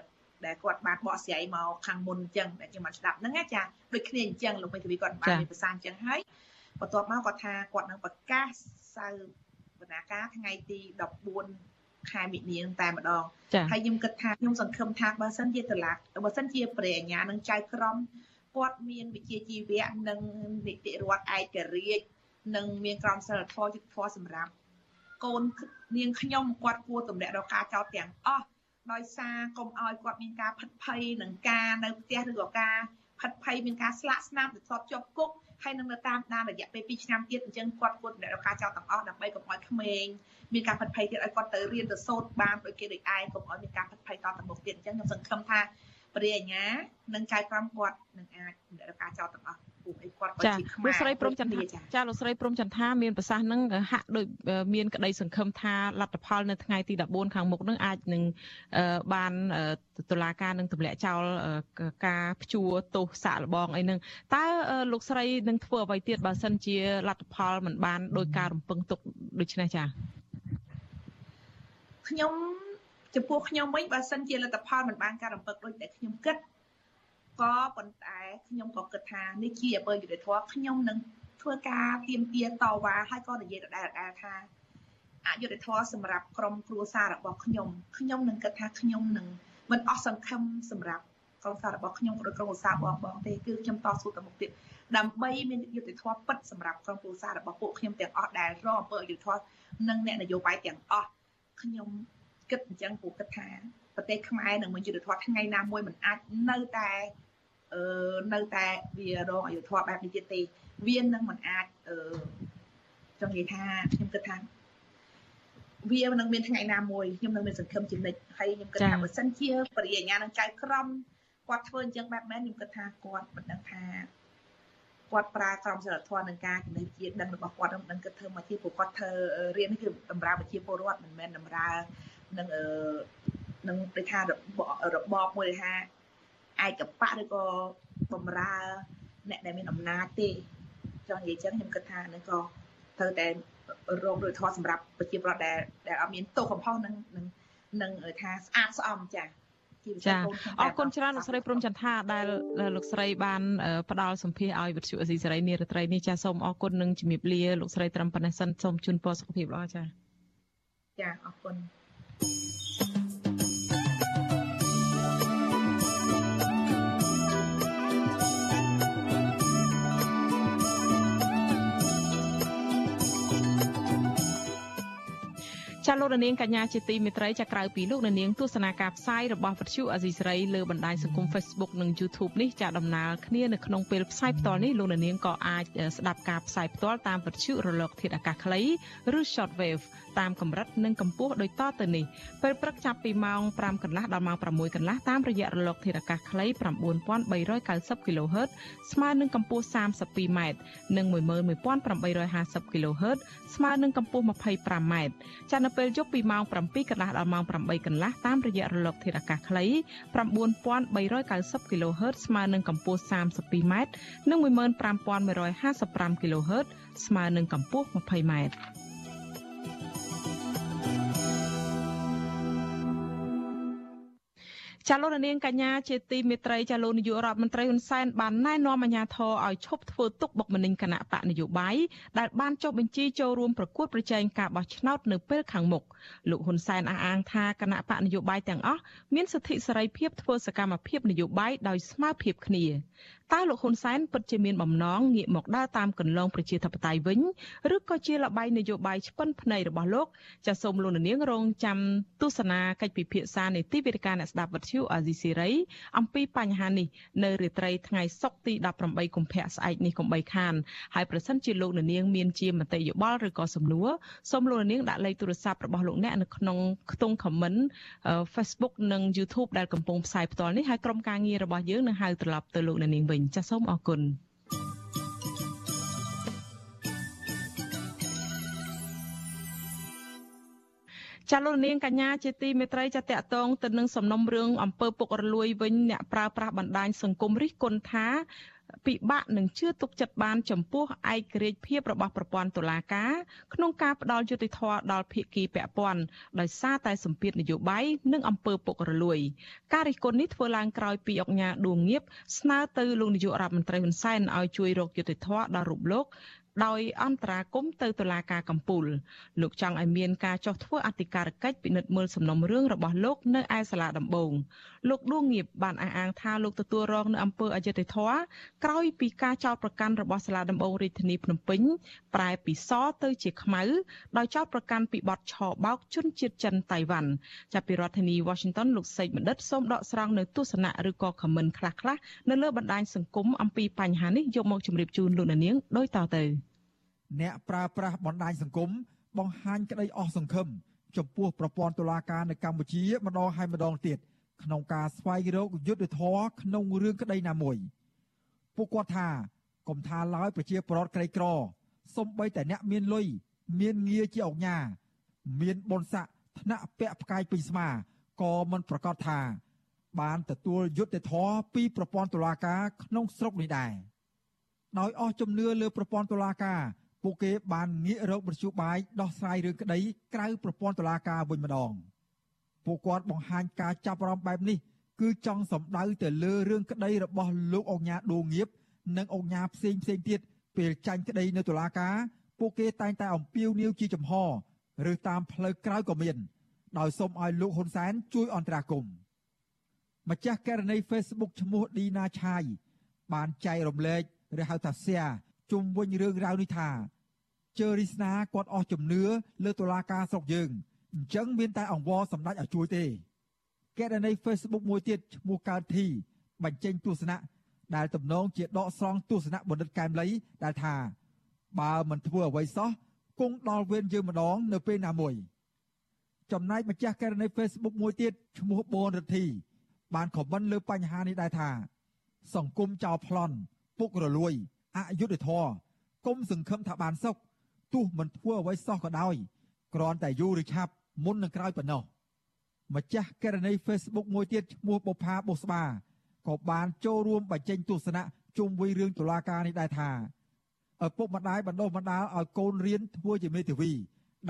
ដែលគាត់បានបកស្រាយមកខាងមុនអញ្ចឹងដែលខ្ញុំបានស្ដាប់ហ្នឹងណាចាដូចគ្នាអញ្ចឹងលោកមេធាវីគាត់បានមានប្រសាសន៍អញ្ចឹងហើយបន្ទាប់មកគាត់ថាគាត់នឹងប្រកាសសៅ បណ្ណាការថ្ងៃទី14ខែមិនិនាតែម្ដងហើយខ្ញុំគិតថាខ្ញុំសង្ឃឹមថាបើសិនជាតឡាបើសិនជាព្រះអញ្ញានឹងចៅក្រមគាត់មានវិជាជីវៈនិងនីតិរដ្ឋឯករាជ្យនិងមានក្រមសីលធម៌យុត្តិធម៌សម្រាប់កូននាងខ្ញុំគាត់គួរទម្លាក់រកការចោទទាំងអស់ដោយសារកុំឲ្យគាត់មានការផិតភ័យនឹងការនៅផ្ទះឬក៏ការផិតភ័យមានការស្លាកស្នាមទៅធ្លាប់ជាប់គុក ហើយនឹងនៅតាមដានរយៈពេល2ឆ្នាំទៀតអញ្ចឹងគាត់គួរតែរកការចោលទាំងអស់ដើម្បីកុំឲ្យក្មេងមានការផិតភ័យទៀតឲ្យគាត់ទៅរៀនទៅសូត្របានដោយគេដូចឯងកុំឲ្យមានការផិតភ័យតទៅមុខទៀតអញ្ចឹងខ្ញុំសង្ឃឹមថាព្រះអាញានិងចៅក្រមគាត់នឹងអាចរកការចោទទាំងអស់ ពួកអីគាត់ក៏ជាខ្មែរលោកស្រីព្រមចន្ទថាចាលោកស្រីព្រមចន្ទថាមានប្រសាសន៍នឹងហាក់ដូចមានក្តីសង្ឃឹមថាលទ្ធផលនៅថ្ងៃទី14ខាងមុខនឹងអាចនឹងបានតុលាការនឹងទម្លាក់ចោលការព្យួរទោសសាកល្បងអីនឹងតើលោកស្រីនឹងធ្វើអ្វីទៀតបើសិនជាលទ្ធផលមិនបានដោយការរំពឹងទុកដូច្នេះចាខ្ញុំចំពោះខ្ញុំវិញបើសិនជាលទ្ធផលមិនបានការរំពឹងដូចតែខ្ញុំគិត ក៏ប៉ុន្តែខ្ញុំក៏គិតថានេះជាអំពើយុត្តិធម៌ខ្ញុំនឹងធ្វើការទៀមទាតវ៉ាហើយក៏និយាយដដែលៗថាអយុត្តិធម៌សម្រាប់ក្រុមគ្រួសាររបស់ខ្ញុំខ្ញុំនឹងគិតថាខ្ញុំនឹងមិនអស់សង្ឃឹមសម្រាប់ក្រុមសាររបស់ខ្ញុំក៏ដូចក្រុមគ្រួសារបងបងទេគឺខ្ញុំតស៊ូទៅមុខទៀតដើម្បីមានយុត្តិធម៌ពិតសម្រាប់ក្រុមគ្រួសាររបស់ពួកខ្ញុំទាំងអស់ដែលរងអំពើអយុត្តិធម៌និងអ្នកនយោបាយទាំងអស់ខ្ញុំគិតអញ្ចឹងព្រោះគិតថា ប្រទេសខ្មែរនឹងមានយុទ្ធធម៌ថ្ងៃណាមួយមិនអាចនៅតែអឺនៅតែវារងអយុធម៌បែបនេះទៀតទេវានឹងមិនអាចអឺចង់និយាយថាខ្ញុំគិតថាវានឹងមានថ្ងៃណាមួយខ្ញុំនឹងមានសង្ឃឹមជានិច្ចហើយខ្ញុំគិតថាបើសិនជាបរិញ្ញានឹងចៅក្រមគាត់ធ្វើអញ្ចឹងបែបមែនខ្ញុំគិតថាគាត់មិនដឹងថាគាត់ប្រើក្រមសីលធម៌នឹងការចំណេះជាដឹងរបស់គាត់នឹងគិតធ្វើមកជាពួកគាត់ធ្វើរៀននេះគឺតម្រូវប្រជាពលរដ្ឋមិនមែនតម្រូវនឹងអឺ នឹងដូចថារបបមួយថាឯកបៈឬក៏បំរើអ្នកដែលមានអំណាចទេចង់និយាយចឹងខ្ញុំគិតថានឹងក៏ត្រូវតែរងដោយធម៌សម្រាប់ប្រជាពលរដ្ឋដែលដែលអត់មានទោសកំហុសនឹងនឹងនឹងថាស្អាតស្អំចាចាអរគុណច្រើនលោកស្រីព្រំចន្ទថាដែលលោកស្រីបានផ្ដល់សម្ភារឲ្យវិទ្យុអេស៊ីសេរីនារីត្រីនេះចាសូមអរគុណនិងជំរាបលាលោកស្រីត្រឹមប៉ុណ្ណេះសិនសូមជូនពរសុខភាពល្អចាចាអរគុណ ចាលោកនាងកញ្ញាជាទីមេត្រីចាក្រៅពីលោកនាងទស្សនាការផ្សាយរបស់វិទ្យុអេស៊ីសេរីលើបណ្ដាញសង្គម Facebook និង YouTube នេះចាដំណើរគ្នានៅក្នុងពេលផ្សាយផ្ទាល់នេះលោកនាងក៏អាចស្ដាប់ការផ្សាយផ្ទាល់តាមវិទ្យុរលកធាតុអាកាសខ្លីឬ Shortwave តាមកម្រិតនិងកម្ពស់ដូចតទៅនេះពេលព្រឹកចាប់ពីម៉ោង5កន្លះដល់ម៉ោង6កន្លះតាមរយៈរលកធាតុអាកាសខ្លី9390 kHz ស្មើនឹងកម្ពស់ 32ម៉ែត្រនិង11850 kHz ស្មើនឹងកម្ពស់ 25ម៉ែត្រចានៅពេលយប់ពីម៉ោង7កន្លះដល់ម៉ោង8កន្លះតាមរយៈរលកធាតុអាកាសខ្លី9390 kHz ស្មើនឹងកម្ពស់ 32ម៉ែត្រនិង15155 kHz ស្មើនឹងកម្ពស់ 20 ចាលោកនាងកញ្ញាជាទីមេត្រីចាលោកនាយករដ្ឋមន្ត្រីហ៊ុនសែនបានណែនាំអាជ្ញាធរឲ្យឈប់ធ្វើទុកបុកម្នេញគណៈបកនយោបាយដែលបានចុះបញ្ជីចូលរួមប្រកួតប្រជែងការបោះឆ្នោតនៅពេលខាងមុខលោកហ៊ុនសែនអះអាងថាគណៈបកនយោបាយទាំងអស់មានសិទ្ធិសេរីភាពធ្វើសកម្មភាពនយោបាយដោយស្មើភាពគ្នាតើលោកហ៊ុនសែនពិតជាមានបំណងងាកមកដើរតាមគន្លងប្រជាធិបតេយ្យវិញឬក៏ជាលបាយនយោបាយឆ្ពិនភ្នែករបស់លោកចាសសូមលោកនាងរងចាំទស្សនាកិច្ចពិភាក្សានៃទីវេទិកាអ្នកស្ដាប់វិទ្យុអាស៊ីសេរីអំពីបញ្ហានេះនៅរាត្រីថ្ងៃសុក្រទី18កុម្ភៈស្អែកនេះកុំបីខានហើយប្រសិនជាលោកនាងមានជាមតិយោបល់ឬក៏សំណួរសូមលោកនាងដាក់លេខទូរស័ព្ទរបស់លោកអ្នកនៅក្នុងខ្ទង់ comment Facebook និង YouTube ដែលកំពុងផ្សាយផ្ទាល់នេះហើយក្រុមការងាររបស់យើងនឹងហៅត្រឡប់ទៅលោកនាងវិញចាសសូមអរគុណ ចាលោកនាងកញ្ញាជាទីមេត្រីចាតកតងទៅនឹងសំណុំរឿងអំពើពុករលួយវិញអ្នកប្រើប្រាស់បណ្ដាញសង្គមរិះគន់ថាពិបាកនឹងជឿទុកចិត្តបានចំពោះឯករាជ្យភាពរបស់ប្រព័ន្ធតុលាការក្នុងការផ្ដល់យុត្តិធម៌ដល់ភាគីពាក់ព័ន្ធដោយសារតែសម្ពាធនយោបាយនិងអំពើពុករលួយ ការរិះគន់នេះធ្វើឡើងក្រោយពីអង្គការដួងងៀបស្នើទៅលោកនាយករដ្ឋមន្ត្រីហ៊ុនសែនឲ្យជួយរកយុត្តិធម៌ដល់រូបលោក ដោយអន្តរាគមទៅតុលាការកំពូលលោកចង់ឲ្យមានការចោះធ្វើអធិការកិច្ចពិនិត្យមើលសំណុំរឿងរបស់លោកនៅឯសាលាដំបងលោកដួងងៀបបានអះអាងថាលោកទទួលរងនៅអំពើអយុត្តិធម៌ក្រោយពីការចោទប្រកាន់របស់សាលាដំបងរាជធានីភ្នំពេញប្រែពីសទៅជាខ្មៅដោយចោទប្រកាន់ពីបទឆបោកជនជាតិចិនតៃវ៉ាន់ចាប់ពីរដ្ឋធានី Washington លោកសេកបណ្ឌិតសូមដកស្រង់នៅទស្សនៈឬក៏ខមមិនខ្លះៗនៅលើបណ្ដាញសង្គមអំពីបញ្ហានេះយកមកជម្រាបជូនលោកនាងដូចតទៅ អ្នកប្រើប្រាស់បណ្ដាញសង្គមបង្ហាញក្តីអស់សង្ឃឹមចំពោះប្រព័ន្ធតុលាការនៅកម្ពុជាម្ដងហើយម្ដងទៀតក្នុងការស្វែងរកយុត្តិធម៌ក្នុងរឿងក្តីណាមួយពួកគាត់ថាកុំថាឡើយប្រជាពលរដ្ឋក្រីក្រសំបីតែអ្នកមានលុយមានងារជាអង្គញាមានបុណ្យស័ក្តិថ្នាក់ពាក់ផ្កាយពេញស្មាក៏មិនប្រកាសថា បានទទួលយុត្តិធម៌ពីប្រព័ន្ធតុលាការក្នុងស្រុកនេះដែរដោយអស់ជំនឿលើប្រព័ន្ធតុលាការ ពួកគេបានងាករកមធ្យោបាយដោះស្រាយរឿងក្តីក្រៅប្រព័ន្ធតុលាការវិញម្ដងពួកគាត់បង្ហាញការចាប់អារម្មណ៍បែបនេះគឺចង់សម្ដៅទៅលើរឿងក្តីរបស់លោកអង្ញាដួងងៀបនិងអង្ញាផ្សេងផ្សេងទៀតពេលចាញ់ក្តីនៅតុលាការពួកគេតែងតែអំពាវនាវជាចំហឬតាមផ្លូវក្រៅក៏មានដោយសូមឲ្យលោកហ៊ុនសែនជួយអន្តរាគមន៍ម្ចាស់ករណី Facebook ឈ្មោះឌីណាឆាយបានចែករំលែកឬហៅថា share ជុំវិញរឿងរ៉ាវនេះថាជើរីស្នាគាត់អស់ជំនឿលើតុលាការស្រុកយើងអញ្ចឹងមានតែអង្វរសម្ដេចឲ្យជួយទេករណី Facebook មួយទៀតឈ្មោះកើតធីបញ្ចេញទស្សនៈដែលទំនងជាដកស្រង់ទស្សនៈបណ្ឌិតកែមលីដែលថា បើមិនធ្វើអ្វីសោះគង់ដល់វេនយើងម្ដងនៅពេលណាមួយចំណែកម្ចាស់ករណី Facebook មួយទៀតឈ្មោះបូនរិទ្ធីបានខមមិនលើបញ្ហានេះដែរថា សង្គមចោលប្លន់ពុករលួយ អយុត្តិធម៌គុំសង្ឃឹមថាបានសុខទោះមិនធ្វើអ្វីសោះក៏ដោយគ្រាន់តែយូរឬឆាប់មុននឹងក្រោយប៉ុណ្ណោះម្ចាស់ករណី Facebook មួយទៀតឈ្មោះបុផាបុស្បាក៏បានចូលរួមបញ្ចេញទស្សនៈជុំវិញរឿងតុលាការនេះដែរថាឪពុកម្ដាយបណ្ដុះបណ្ដាលឲ្យកូនរៀនធ្វើជាមេធាវី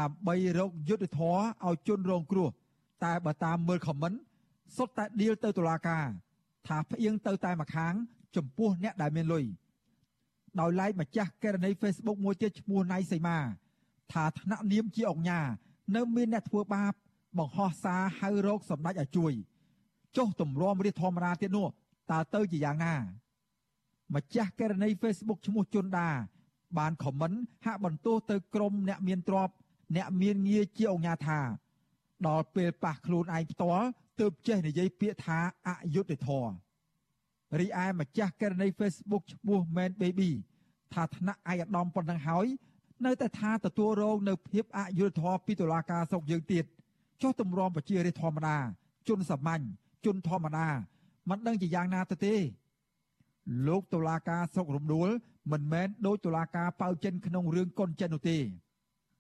ដើម្បីរកយុត្តិធម៌ឲ្យជនរងគ្រោះ តែបើតាមមើលខមមិនសុទ្ធតែឌីលទៅតុលាការ ថាផ្អៀងទៅតែម្ខាង ចំពោះអ្នកដែលមានលុយ ដោយឡែកម្ចាស់ករណី Facebook មួយទៀតឈ្មោះណៃសីមាថាថ្នាក់នាមជាអង្គញានៅមានអ្នកធ្វើបាបបង្ហោះសារហៅរោគសម្ដេចឲ្យជួយចុះទម្រាំរាជធម្មតាទៀតនោះតើទៅជាយ៉ាងណា ម្ចាស់ករណី Facebook ឈ្មោះជុនដាបានខមមិនហាក់បន្ទោសទៅក្រុមអ្នកមានទ្រព្យអ្នកមានងារជាអង្គញាថាដល់ពេលប៉ះខ្លួនឯងផ្ទាល់ទើបចេះនិយាយពាក្យថាអយុត្តិធម៌ រីឯម្ចាស់ករណី Facebook ឈ្មោះ Man Baby ថាថ្នាក់ឯកឧត្តមប៉ុណ្ណឹងហើយនៅតែថាទទួលរងនៅភាពអយុត្តិធម៌ពីតុលាការស្រុកយើងទៀតចុះទម្រាំប្រជារាស្ត្រធម្មតា ជនសាមញ្ញជនធម្មតាមិនដឹងជាយ៉ាងណាទៅទេ លោកតុលាការស្រុករំដួល មិនមែនដោយតុលាការប៉ៅចិនក្នុងរឿងកុនចិននោះទេ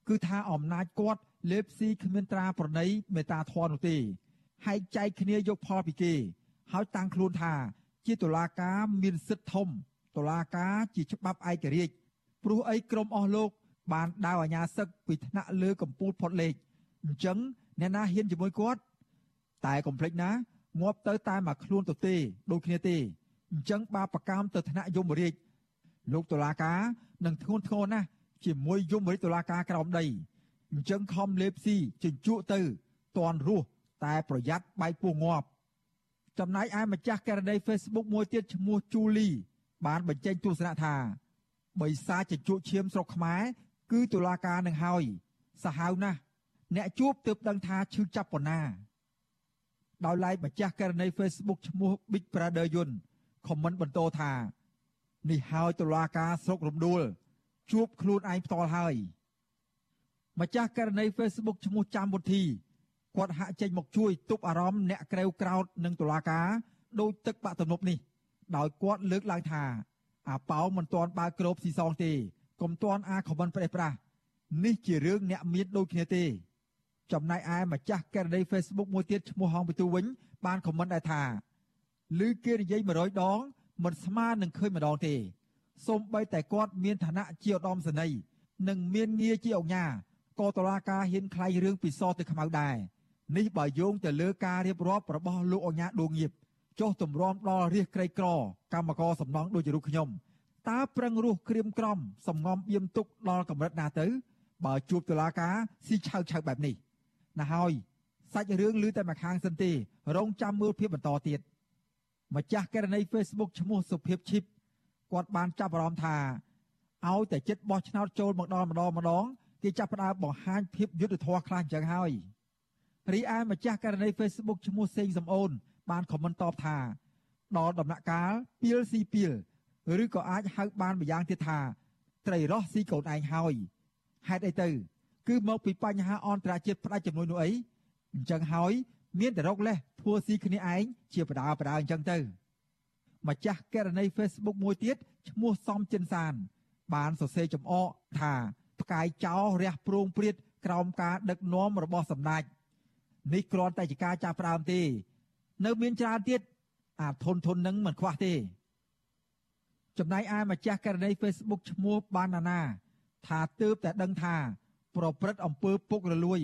គឺថាអំណាចគាត់លេបស៊ីគ្មានត្រាប្រណីមេតាធននោះទេហែកចែកគ្នាយកផលពីគេ ហើយតាំងខ្លួនថា ជាតុលាការមានសិទ្ធិធំតុលាការជាច្បាប់ឯករាជ្យព្រោះអីក្រមអស់លោក បានដាវអាញាសឹកពីថ្នាក់លើកម្ពុជាផុតលេខអញ្ចឹងអ្នកណាហ៊ានជាមួយគាត់ តែកុំភ្លេចណាងាប់ទៅតែមកខ្លួនទៅទេដូចគ្នាទេអញ្ចឹងបាបកម្មទៅថ្នាក់យមរាជលោកតុលាការនឹងធ្ងន់ធ្ងរណាស់ជាមួយយមរាជតុលាការក្រោមដីអញ្ចឹងខំលេបស៊ីជញ្ជក់ទៅតន់រស់តែប្រយ័ត្នបែកពោះងាប់ ចំណែកឯម្ចាស់ករណី Facebook មួយទៀតឈ្មោះជូលីបានបញ្ចេញទស្សនៈថាបិសាចជញ្ជក់ឈាមស្រុកខ្មែរគឺតុលាការនឹងហើយសាហាវណាស់អ្នកជួបទើបដឹងថាឈឺចាប់ប៉ុណ្ណាដោយឡែកម្ចាស់ករណី Facebook ឈ្មោះ Big Brother Yun ខមមិនបន្តថានេះហើយតុលាការស្រុករំដួលជួបខ្លួនឯងផ្ទាល់ហើយម្ចាស់ករណី Facebook ឈ្មោះចាំវុធី គាត់ហាក់ចេញមកជួយទប់អារម្មណ៍អ្នកក្រេវក្រោតនឹងតុលាការដោយទឹកបាក់ទំនប់នេះដោយគាត់លើកឡើងថាអាប៉ោមិនទាន់បើកគ្របស៊ីសងទេកុំទាន់អាខមមិនប្រេះប្រាស់នេះជារឿងអ្នកមានដូចគ្នាទេ ចំណែកឯម្ចាស់ករណី Facebook មួយទៀតឈ្មោះហងពិទូវិញ បានខមមិនដែរថាឮគេនិយាយ100ដង មិនស្មើនឹងឃើញម្ដងទេសូម្បីតែគាត់មានឋានៈជាឧត្តមសេនីយ៍និងមានងារជាអង្គញាក៏តឡាការហ៊ានខ្លាយរឿងពិសោធន៍ទៅខ្មៅដែរ នេះបើយោងទៅលើការរៀបរាប់របស់លោកអញ្ញាដួងងៀបចុះទម្រាំដល់រាជក្រីក្រកម្មករសំណងដូចជារូបខ្ញុំតើប្រឹងរស់ក្រៀមក្រំសំងំបៀមទុកដល់កម្រិតណាទៅ បើជួបតុលាការស៊ីឆៅឆៅបែបនេះណាហើយសាច់រឿងឮតែមួយខាងសិនទេ រងចាំមើលភាពបន្តទៀតម្ចាស់ករណី Facebook ឈ្មោះសុភាពឈីបគាត់បានចាប់អារម្មណ៍ថាឲ្យតែចិត្តបោះឆ្នោតចូលមកដល់ម្ដងម្ដងគេចាប់ផ្ដើមបង្ហាញភាពយុត្តិធម៌ខ្លាំងចឹងហើយ រីឯម្ចាស់ករណី Facebook ឈ្មោះសេងសំអូន បានខមមិនតបថាដល់ដំណាក់កាលពីលស៊ីពីលឬក៏អាចហៅបានម្យ៉ាងទៀតថា ត្រីរស់ស៊ីកូនឯងហើយហេតុអីទៅ គឺមកពីបញ្ហាអន្តរជាតិផ្ដាច់ចំនួននោះអីអញ្ចឹងហើយ មានតែរកលេសធ្វើស៊ីគ្នាឯងជាបដាបដាអញ្ចឹងទៅម្ចាស់ករណី Facebook មួយទៀតឈ្មោះសំចិនសាន បានសរសេរចំអកថាផ្កាយចោរះប្រងព្រាតក្រោមការដឹកនាំរបស់សម្ដេច នេះគ្រាន់តែជាការចាប់ផ្ដើមទេ នៅមានច្រើនទៀតអាចធនធននឹងមិនខ្វះទេចំណែកឯម្ចាស់ករណី Facebook ឈ្មោះបានណាណាថាទើបតែដឹងថា ប្រព្រឹត្តអំពើពុករលួយ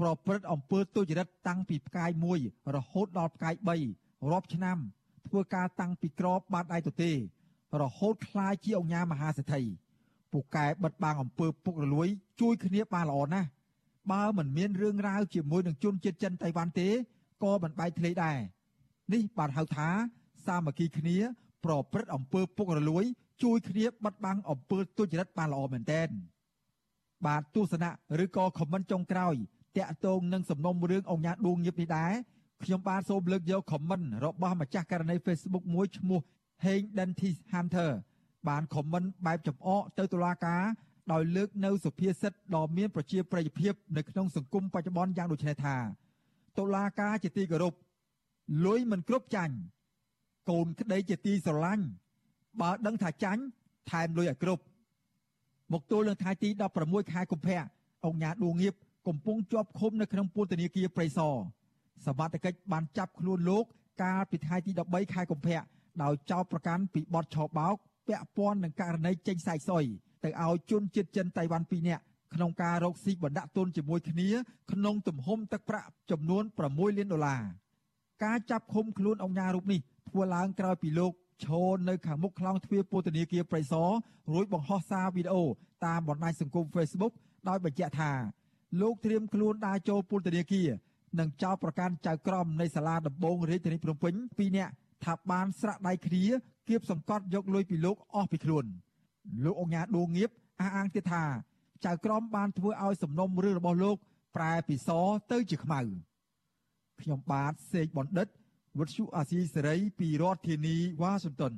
ប្រព្រឹត្តអំពើទុច្ចរិតតាំងពីផ្កាយ1រហូតដល់ផ្កាយ3រាប់ឆ្នាំ ធ្វើការតាំងពីក្របបាតដៃទទេរហូតคล้ายជាអង្គញាមហាសេដ្ឋីពូកែបិទបាំងអំពើពុករលួយ ជួយគ្នាបានល្អណាស់ បើមិនមានរឿងរ៉ាវជាមួយនឹងជនជាតិចិនតៃវ៉ាន់ទេក៏មិនបែកធ្លាយដែរនេះបានហៅថា សាមគ្គីគ្នា ប្រព្រឹត្តអំពើពុករលួយ ជួយគ្នាបិទបាំងអំពើទុច្ចរិតបានល្អមែនទែនបាទទស្សនៈឬក៏ខមមិនចុងក្រោយតាក់ទងនឹងសំណុំរឿងអង្គញាដួងញៀបនេះដែរខ្ញុំបានសូមលើកយកខមមិនរបស់ម្ចាស់ករណី Facebook មួយឈ្មោះ Heng Dentis Hunter បានខមមិនបែបចំអកទៅតុលាការ ដោយលើកនៅសុភាសិតដ៏មានប្រជាប្រិយភាពនៅក្នុងសង្គមបច្ចុប្បន្នយ៉ាងដូចនេះថាតុលាការជាទីគោរពលុយមិនគ្រប់ចាញ់កូនក្តីជាទីស្រឡាញ់បើដឹងថាចាញ់ថែមលុយឲ្យគ្រប់មកទល់នឹងថ្ងៃទី16ខែកុម្ភៈអង្គញាដួងងៀបកំពុងជាប់ឃុំនៅក្នុងពន្ធនាគារព្រៃសរសមត្ថកិច្ចបានចាប់ខ្លួនលោកកាលពីថ្ងៃទី13ខែកុម្ភៈដោយចោទប្រកាន់ពីបទឆបោកពាក់ព័ន្ធនឹងករណីចេញសាយសុយ ទៅឲ្យជនជាតិចិនតៃវ៉ាន់2នាក់ក្នុងការរកស៊ីបណ្ដាក់ទុនជាមួយគ្នាក្នុងទំហំទឹកប្រាក់ចំនួន6លានដុល្លារការចាប់ឃុំខ្លួនអង្គការរូបនេះធ្វើឡើងក្រោយពីលោកឈរនៅខាងមុខខ្លោងទ្វារពន្ធនាគារព្រៃសររួចបង្ហោះសារវីដេអូតាមបណ្ដាញសង្គម Facebook ដោយបញ្ជាក់ថាលោកត្រៀមខ្លួនដើរចូលពន្ធនាគារនិងចោទប្រកាន់ចៅក្រមនៃសាលាដំបងរាជធានីភ្នំពេញ2នាក់ថាបានស្រាក់ដៃគ្នាគៀបសង្កត់យកលុយពីលោកអស់ពីខ្លួន លោកអង្គញាដួងងៀបអះអាងទៀតថាចៅក្រមបានធ្វើឲ្យសំណុំរឿងរបស់លោក ប្រែពីសទៅជាខ្មៅខ្ញុំបាទសេកបណ្ឌិតវុទ្ធុអាស៊ីសេរីពីរដ្ឋធានីវ៉ាស៊ីនតោន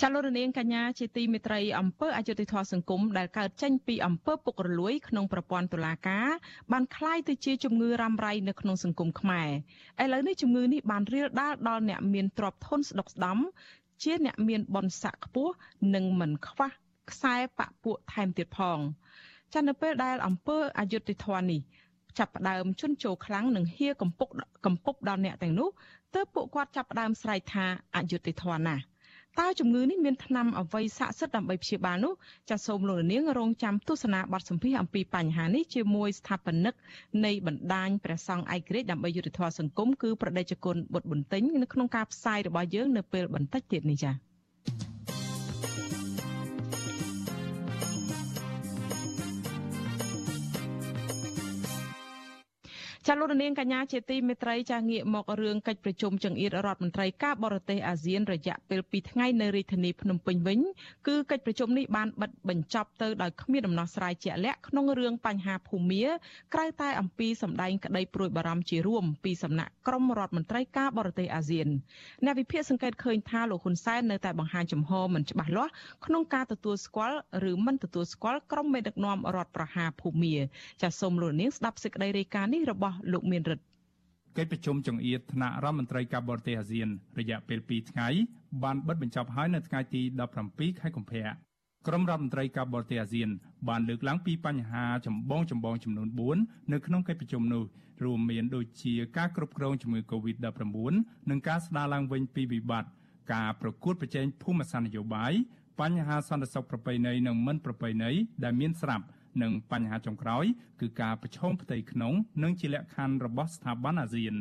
ចាលោករនាងកញ្ញាជាទីមេត្រីអំពើអយុធធម៌សង្គមដែលកើតចេញពីអំពើពុករលួយក្នុងប្រព័ន្ធតុលាការបានคล้ายទៅជាជំងឺរ៉ាំរ៉ៃនៅក្នុងសង្គមខ្មែរឥឡូវនេះជំងឺនេះបានរាលដាលដល់អ្នកមានទ្រព្យធនស្ដុកស្ដំ ជាអ្នកមានបនស័កខ្ពស់និងមិនខ្វះខ្សែបពួកថែមទៀតផងចានៅពេលដែលអំពើអយុធធម៌នេះចាប់ផ្ដើមជន់ជោខ្លាំងនិងហៀកំពុកកំពុកដល់អ្នកទាំងនោះទើបពួកគាត់ចាប់ផ្ដើមស្រែកថាអយុធធម៌ណាស់ តើជំងឺនេះមានថ្នាំអ្វីស័ក្តិសិទ្ធិដើម្បីព្យាបាលនោះចាសសូមលោកនាងរងចាំទស្សនាបទសម្ភាសអំពីបញ្ហានេះជាមួយស្ថាបនិកនៃបណ្ដាញព្រះសង្ឃឯករាជ្យដើម្បីយុត្តិធម៌សង្គមគឺប្រដេជគុណបុត្របន្ទិញនៅក្នុងការផ្សាយរបស់យើងនៅពេលបន្តិចទៀតនេះចា៎ ចាលោករនាងកញ្ញាជាទីមេត្រីចាងាកមករឿងកិច្ចប្រជុំចង្អៀតរដ្ឋមន្ត្រីការបរទេសអាស៊ានរយៈពេល2ថ្ងៃនៅរាជធានីភ្នំពេញវិញគឺកិច្ចប្រជុំនេះបានបិទបញ្ចប់ទៅដោយគ្មានដំណោះស្រាយជាក់លាក់ក្នុងរឿងបញ្ហាភូមាក្រៅតែអំពីសម្ដែងក្តីព្រួយបារម្ភជារួមពីសំណាក់ក្រុមរដ្ឋមន្ត្រីការបរទេសអាស៊ានអ្នកវិភាគសង្កេតឃើញថាលោកហ៊ុនសែននៅតែបង្ហាញចំហមិនច្បាស់លាស់ក្នុងការទទួលស្គាល់ឬមិនទទួលស្គាល់ក្រុមមេដឹកនាំរដ្ឋប្រហារភូមាចាសសូមលោកនាងស្ដាប់សេចក្តីរាយការណ៍នេះរបស់លោកមានរិទ្ធកិច្ចប្រជុំចង្អៀតថ្នាក់រដ្ឋមន្ត្រីការបរទេសអាស៊ាន រយៈពេល2ថ្ងៃបានបិទបញ្ចប់ហើយនៅថ្ងៃទី17ខែកុម្ភៈក្រុមរដ្ឋមន្ត្រីការបរទេសអាស៊ាន បានលើកឡើងពីបញ្ហាចម្បងចម្បងចំនួន4នៅក្នុងកិច្ចប្រជុំនោះរួមមានដូចជាការគ្រប់គ្រងជំងឺ Covid-19 និងការស្ដារឡើងវិញពីវិបត្តិការប្រកួតប្រជែងភូមិសាស្ត្រនយោបាយបញ្ហាសន្តិសុខប្រពៃណីនិងមិនប្រពៃណីដែលមានស្រាប់ និងបញ្ហាចុងក្រោយគឺការប្រឈមផ្ទៃក្នុង និងជាលក្ខខណ្ឌរបស់ស្ថាប័នអាស៊ាន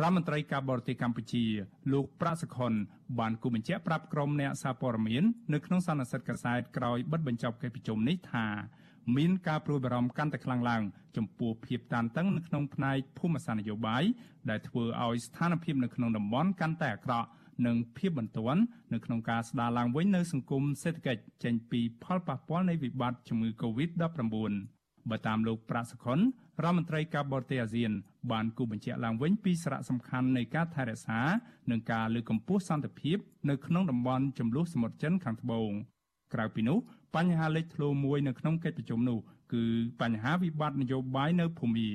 រដ្ឋមន្ត្រីការបរទេសកម្ពុជា លោកប្រាក់សុខុនបានគូបញ្ជាក់ប្រាប់ក្រុមអ្នកសារព័ត៌មាននៅក្នុងសន្និសីទកាសែតក្រោយបិទបញ្ចប់កិច្ចប្រជុំនេះថាមានការព្រួយបារម្ភកាន់តែខ្លាំងឡើង ចំពោះភាពតានតឹងនៅក្នុងផ្នែកភូមិសាស្ត្រនយោបាយដែលធ្វើឲ្យស្ថានភាពនៅក្នុងតំបន់កាន់តែអាក្រក់ និងភាពបន្ទាន់នៅក្នុងការស្ដារឡើងវិញនៅសង្គមសេដ្ឋកិច្ចចេញពីផលប៉ះពាល់នៃវិបត្តិជំងឺ Covid-19 បើតាមលោកប្រាក់សុខុនរដ្ឋមន្ត្រីការបរទេសអាស៊ាន បានគូបញ្ជាក់ឡើងវិញពីសារៈសំខាន់នៃការថែរក្សានិងការលើកកម្ពស់សន្តិភាពនៅក្នុងតំបន់ចំនួនសមុទ្រចិនខាងត្បូងក្រៅពីនោះបញ្ហាលេចធ្លោមួយនៅក្នុងកិច្ចប្រជុំនោះគឺបញ្ហាវិបត្តិនយោបាយនៅភូមា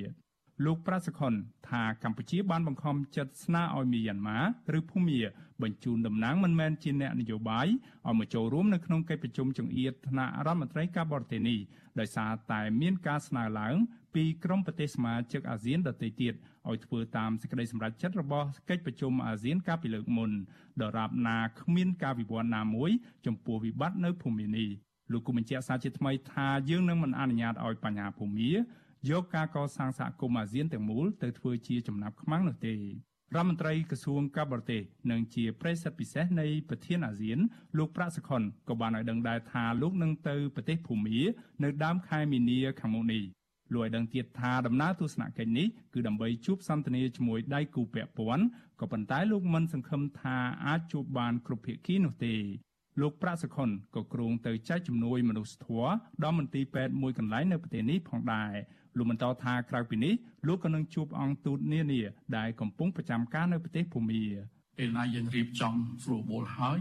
លោកប្រាសខុនថាកម្ពុជាបានបង្ខំចិត្តស្នើឲ្យមីយ៉ាន់ម៉ាឬភូមា បញ្ជូនតំណាងមិនមែនជាអ្នកនយោបាយឲ្យមកចូលរួមនៅក្នុងកិច្ចប្រជុំចង្អៀតថ្នាក់រដ្ឋមន្ត្រីការបរទេសនេះដោយសារតែមានការស្នើឡើងពីក្រុមប្រទេសសមាជិកអាស៊ានដទៃទៀតឲ្យធ្វើតាមសេចក្តីសម្រេចចិត្តរបស់កិច្ចប្រជុំអាស៊ានកាលពីលើកមុនដរាបណាគ្មានការវិវត្តណាមួយចំពោះវិបត្តិនៅភូមិនេះលោកគូបញ្ជាក់សារជាថ្មីថាយើងនឹងមិនអនុញ្ញាតឲ្យបញ្ហាភូមិយកការកសាងសហគមន៍អាស៊ានទាំងមូលទៅធ្វើជាចំណាប់ខ្មាំងនោះទេ រដ្ឋមន្ត្រីក្រសួងការបរទេសនិងជាប្រេសិតពិសេសនៃប្រធានអាស៊ាន លោកប្រាក់សុខុនក៏បានឲ្យដឹងដែរថាលោកនឹងទៅប្រទេសភូមានៅដើមខែមីនាខាងមុខនេះលោកឲ្យដឹងទៀតថាដំណើរទស្សនកិច្ចនេះគឺដើម្បីជួបសន្ទនាជាមួយដៃគូពាក់ព័ន្ធក៏ប៉ុន្តែលោកមិនសង្ឃឹមថាអាចជួបបានគ្រប់ភាគីនោះទេលោកប្រាក់សុខុនក៏គ្រោងទៅចែកជំនួយមនុស្សធម៌ដល់មន្ទីរពេទ្យមួយកន្លែងនៅប្រទេសនេះផងដែរ លោកបន្តថាក្រៅពីនេះលោកក៏នឹងជួបអង្គទូតនានាដែលកំពុងប្រចាំការនៅប្រទេសភូមាពេលណាយើងរៀបចំស្រួលបួលហើយ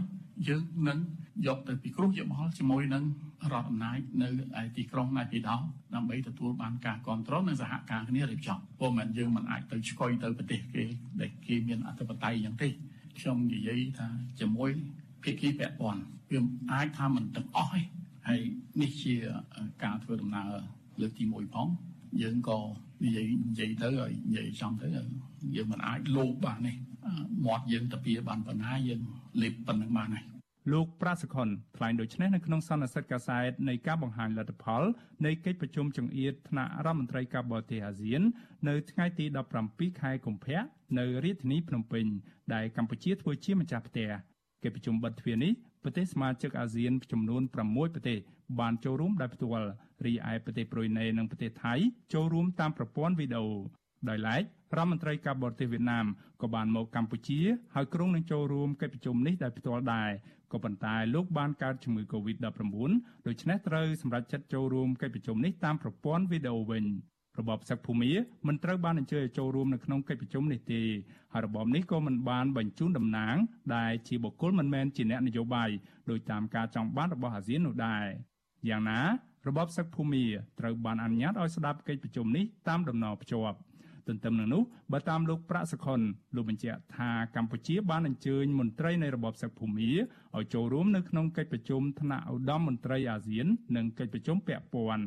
យើងនឹងយកទៅពិគ្រោះយោបល់ជាមួយនឹងរដ្ឋអំណាចនៅឯទីក្រុងណៃពីដោដើម្បីទទួលបានការគ្រប់គ្រងនិងសហការគ្នារៀបចំព្រោះមិនយើងមិនអាចទៅឆ្កុយទៅប្រទេសគេដែលគេមានអធិបតេយ្យយ៉ាងទេខ្ញុំនិយាយថាជាមួយភាគីពាក់ព័ន្ធវាអាចថាមិនទាំងអស់ទេហើយនេះជាការធ្វើដំណើរលើកទី1ផង យើងក៏និយាយនិយាយទៅហើយនិយាយចំទៅយើងមិនអាចលោបបានទេមាត់យើងតាពីបានប៉ុណ្ណាយើងលេបប៉ុណ្្នឹងបានហើយលោកប្រាសខុនថ្លែងដូចនេះនៅក្នុងសន្និសីទកាសែតនៃការបង្ហាញលទ្ធផលនៃកិច្ចប្រជុំចង្អៀតថ្នាក់រដ្ឋមន្ត្រីការបរទេសអាស៊ាន នៅថ្ងៃទី17ខែកុម្ភៈនៅរាជធានីភ្នំពេញដែលកម្ពុជាធ្វើជាម្ចាស់ផ្ទះកិច្ចប្រជុំបិទទ្វារនេះ ប្រទេសសមាជិកអាស៊ានចំនួន6ប្រទេសបានចូលរួមដោយផ្ទាល់រីឯប្រទេសប្រូយណេនិងប្រទេសថៃចូលរួមតាមប្រព័ន្ធវីដេអូដោយឡែករដ្ឋមន្ត្រីការបរទេសវៀតណាមក៏បានមកកម្ពុជា ហើយក្រុងនឹងចូលរួមកិច្ចប្រជុំនេះដោយផ្ទាល់ដែរក៏ប៉ុន្តែលោកបានកើតជំងឺ Covid-19 ដូច្នេះត្រូវសម្រេចចិត្តចូលរួមកិច្ចប្រជុំនេះតាមប្រព័ន្ធវីដេអូវិញ របបសឹកភូមិមិនត្រូវបានអញ្ជើញឲ្យចូលរួមនៅក្នុងកិច្ចប្រជុំនេះទេហើយរបបនេះក៏មិនបានបញ្ជូនតំណាង ដែលជាបុគ្គលមិនមែនជាអ្នកនយោបាយដោយតាមការចង់បានរបស់អាស៊ាននោះដែរយ៉ាងណារបបសឹកភូមិត្រូវបានអនុញ្ញាតឲ្យស្ដាប់កិច្ចប្រជុំនេះតាមដំណរភ្ជាប់ទន្ទឹមនឹងនោះបើតាមលោកប្រាក់សខុនលោកបញ្ជាក់ថាកម្ពុជាបានអញ្ជើញមន្ត្រីនៃរបបសឹកភូមិឲ្យចូលរួមនៅក្នុងកិច្ចប្រជុំថ្នាក់ឧត្តមមន្ត្រីអាស៊ាន និងកិច្ចប្រជុំពាក់ព័ន្ធ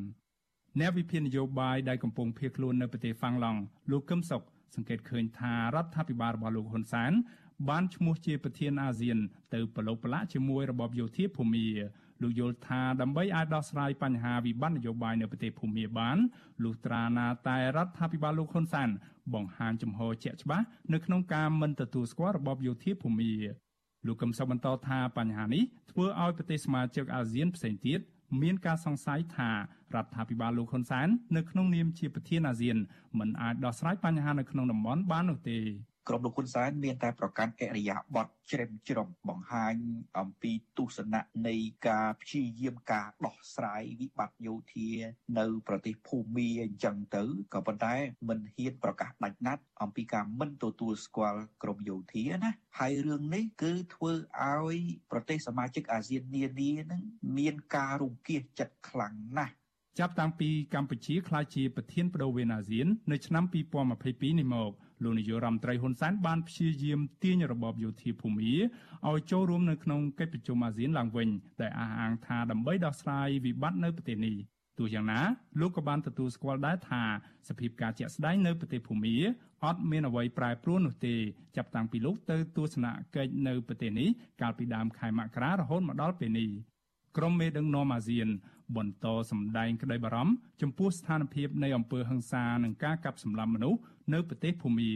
អ្នកវិភាគនយោបាយដែលកំពុងភៀសខ្លួននៅប្រទេសហ្វាំងឡង់លោកកឹមសុខសង្កេតឃើញថារដ្ឋាភិបាលរបស់លោកហ៊ុនសែនបានឈ្មោះជាប្រធានអាស៊ាន ទៅប្រឡូកប្រឡាក់ជាមួយរបបយោធាភូមិលោកយល់ថាដើម្បីអាចដោះស្រាយបញ្ហាវិបត្តិនយោបាយនៅប្រទេសភូមាបានលុះត្រាណាតែរដ្ឋាភិបាលលោកហ៊ុនសែនបង្ហាញចំហជាក់ច្បាស់នៅក្នុងការមិនទទួលស្គាល់របបយោធាភូមាលោកកឹមសុខបន្តថាបញ្ហានេះធ្វើឲ្យប្រទេសសមាជិកអាស៊ានផ្សេងទៀត មានការសង្ស័យថារដ្ឋាភិបាលលោកហ៊ុនសែននៅក្នុងនាមជាប្រធានអាស៊ានមិនអាចដោះស្រាយបញ្ហានៅក្នុងតំបន់បាននោះទេ ក្រុមលោកហ៊ុនសែនមានតែប្រកាន់អរិយាប័ត្រជ្រេមជ្រុំបង្ហាញអំពីទស្សនៈនៃការព្យាយាមការដោះស្រាយវិបត្តិយោធា នៅ ប្រទេសភូមាអញ្ចឹងទៅក៏ប៉ុន្តែមិនហ៊ានប្រកាសដាច់ណាត់អំពីការមិនទទួលស្គាល់ក្រមយោធាណាហើយរឿងនេះគឺធ្វើឲ្យប្រទេសសមាជិកអាស៊ាននានានឹងមានការរង្គៀសចិត្តខ្លាំងណាស់ចាប់តាំងពីកម្ពុជាក្លាយជាប្រធានបដូវអាស៊ាន នៅឆ្នាំ2022នេះមក លោកនាយករដ្ឋមន្ត្រីហ៊ុនសែនបានព្យាយាមទាញរបបយោធាភូមិឲ្យចូលរួមនៅក្នុងកិច្ចប្រជុំអាស៊ានឡើងវិញដែលអះអាងថាដើម្បីដោះស្រាយវិបត្តិនៅប្រទេសនេះទោះយ៉ាងណាលោកក៏បានទទួលស្គាល់ដែរថាសភាពការជាក់ស្ដែងនៅប្រទេសភូមាអត់មានអ្វីប្រែប្រួលនោះទេចាប់តាំងពីលោកទៅទស្សនកិច្ចនៅប្រទេសនេះកាលពីដើមខែមករារហូតមកដល់ពេលនេះក្រុមមេដឹកនាំអាស៊ាន បន្តសម្ដែងក្តីបារម្ភចំពោះស្ថានភាពនៃអំពើហិង្សានិងការកាប់សម្លាប់មនុស្សនៅប្រទេសភូមា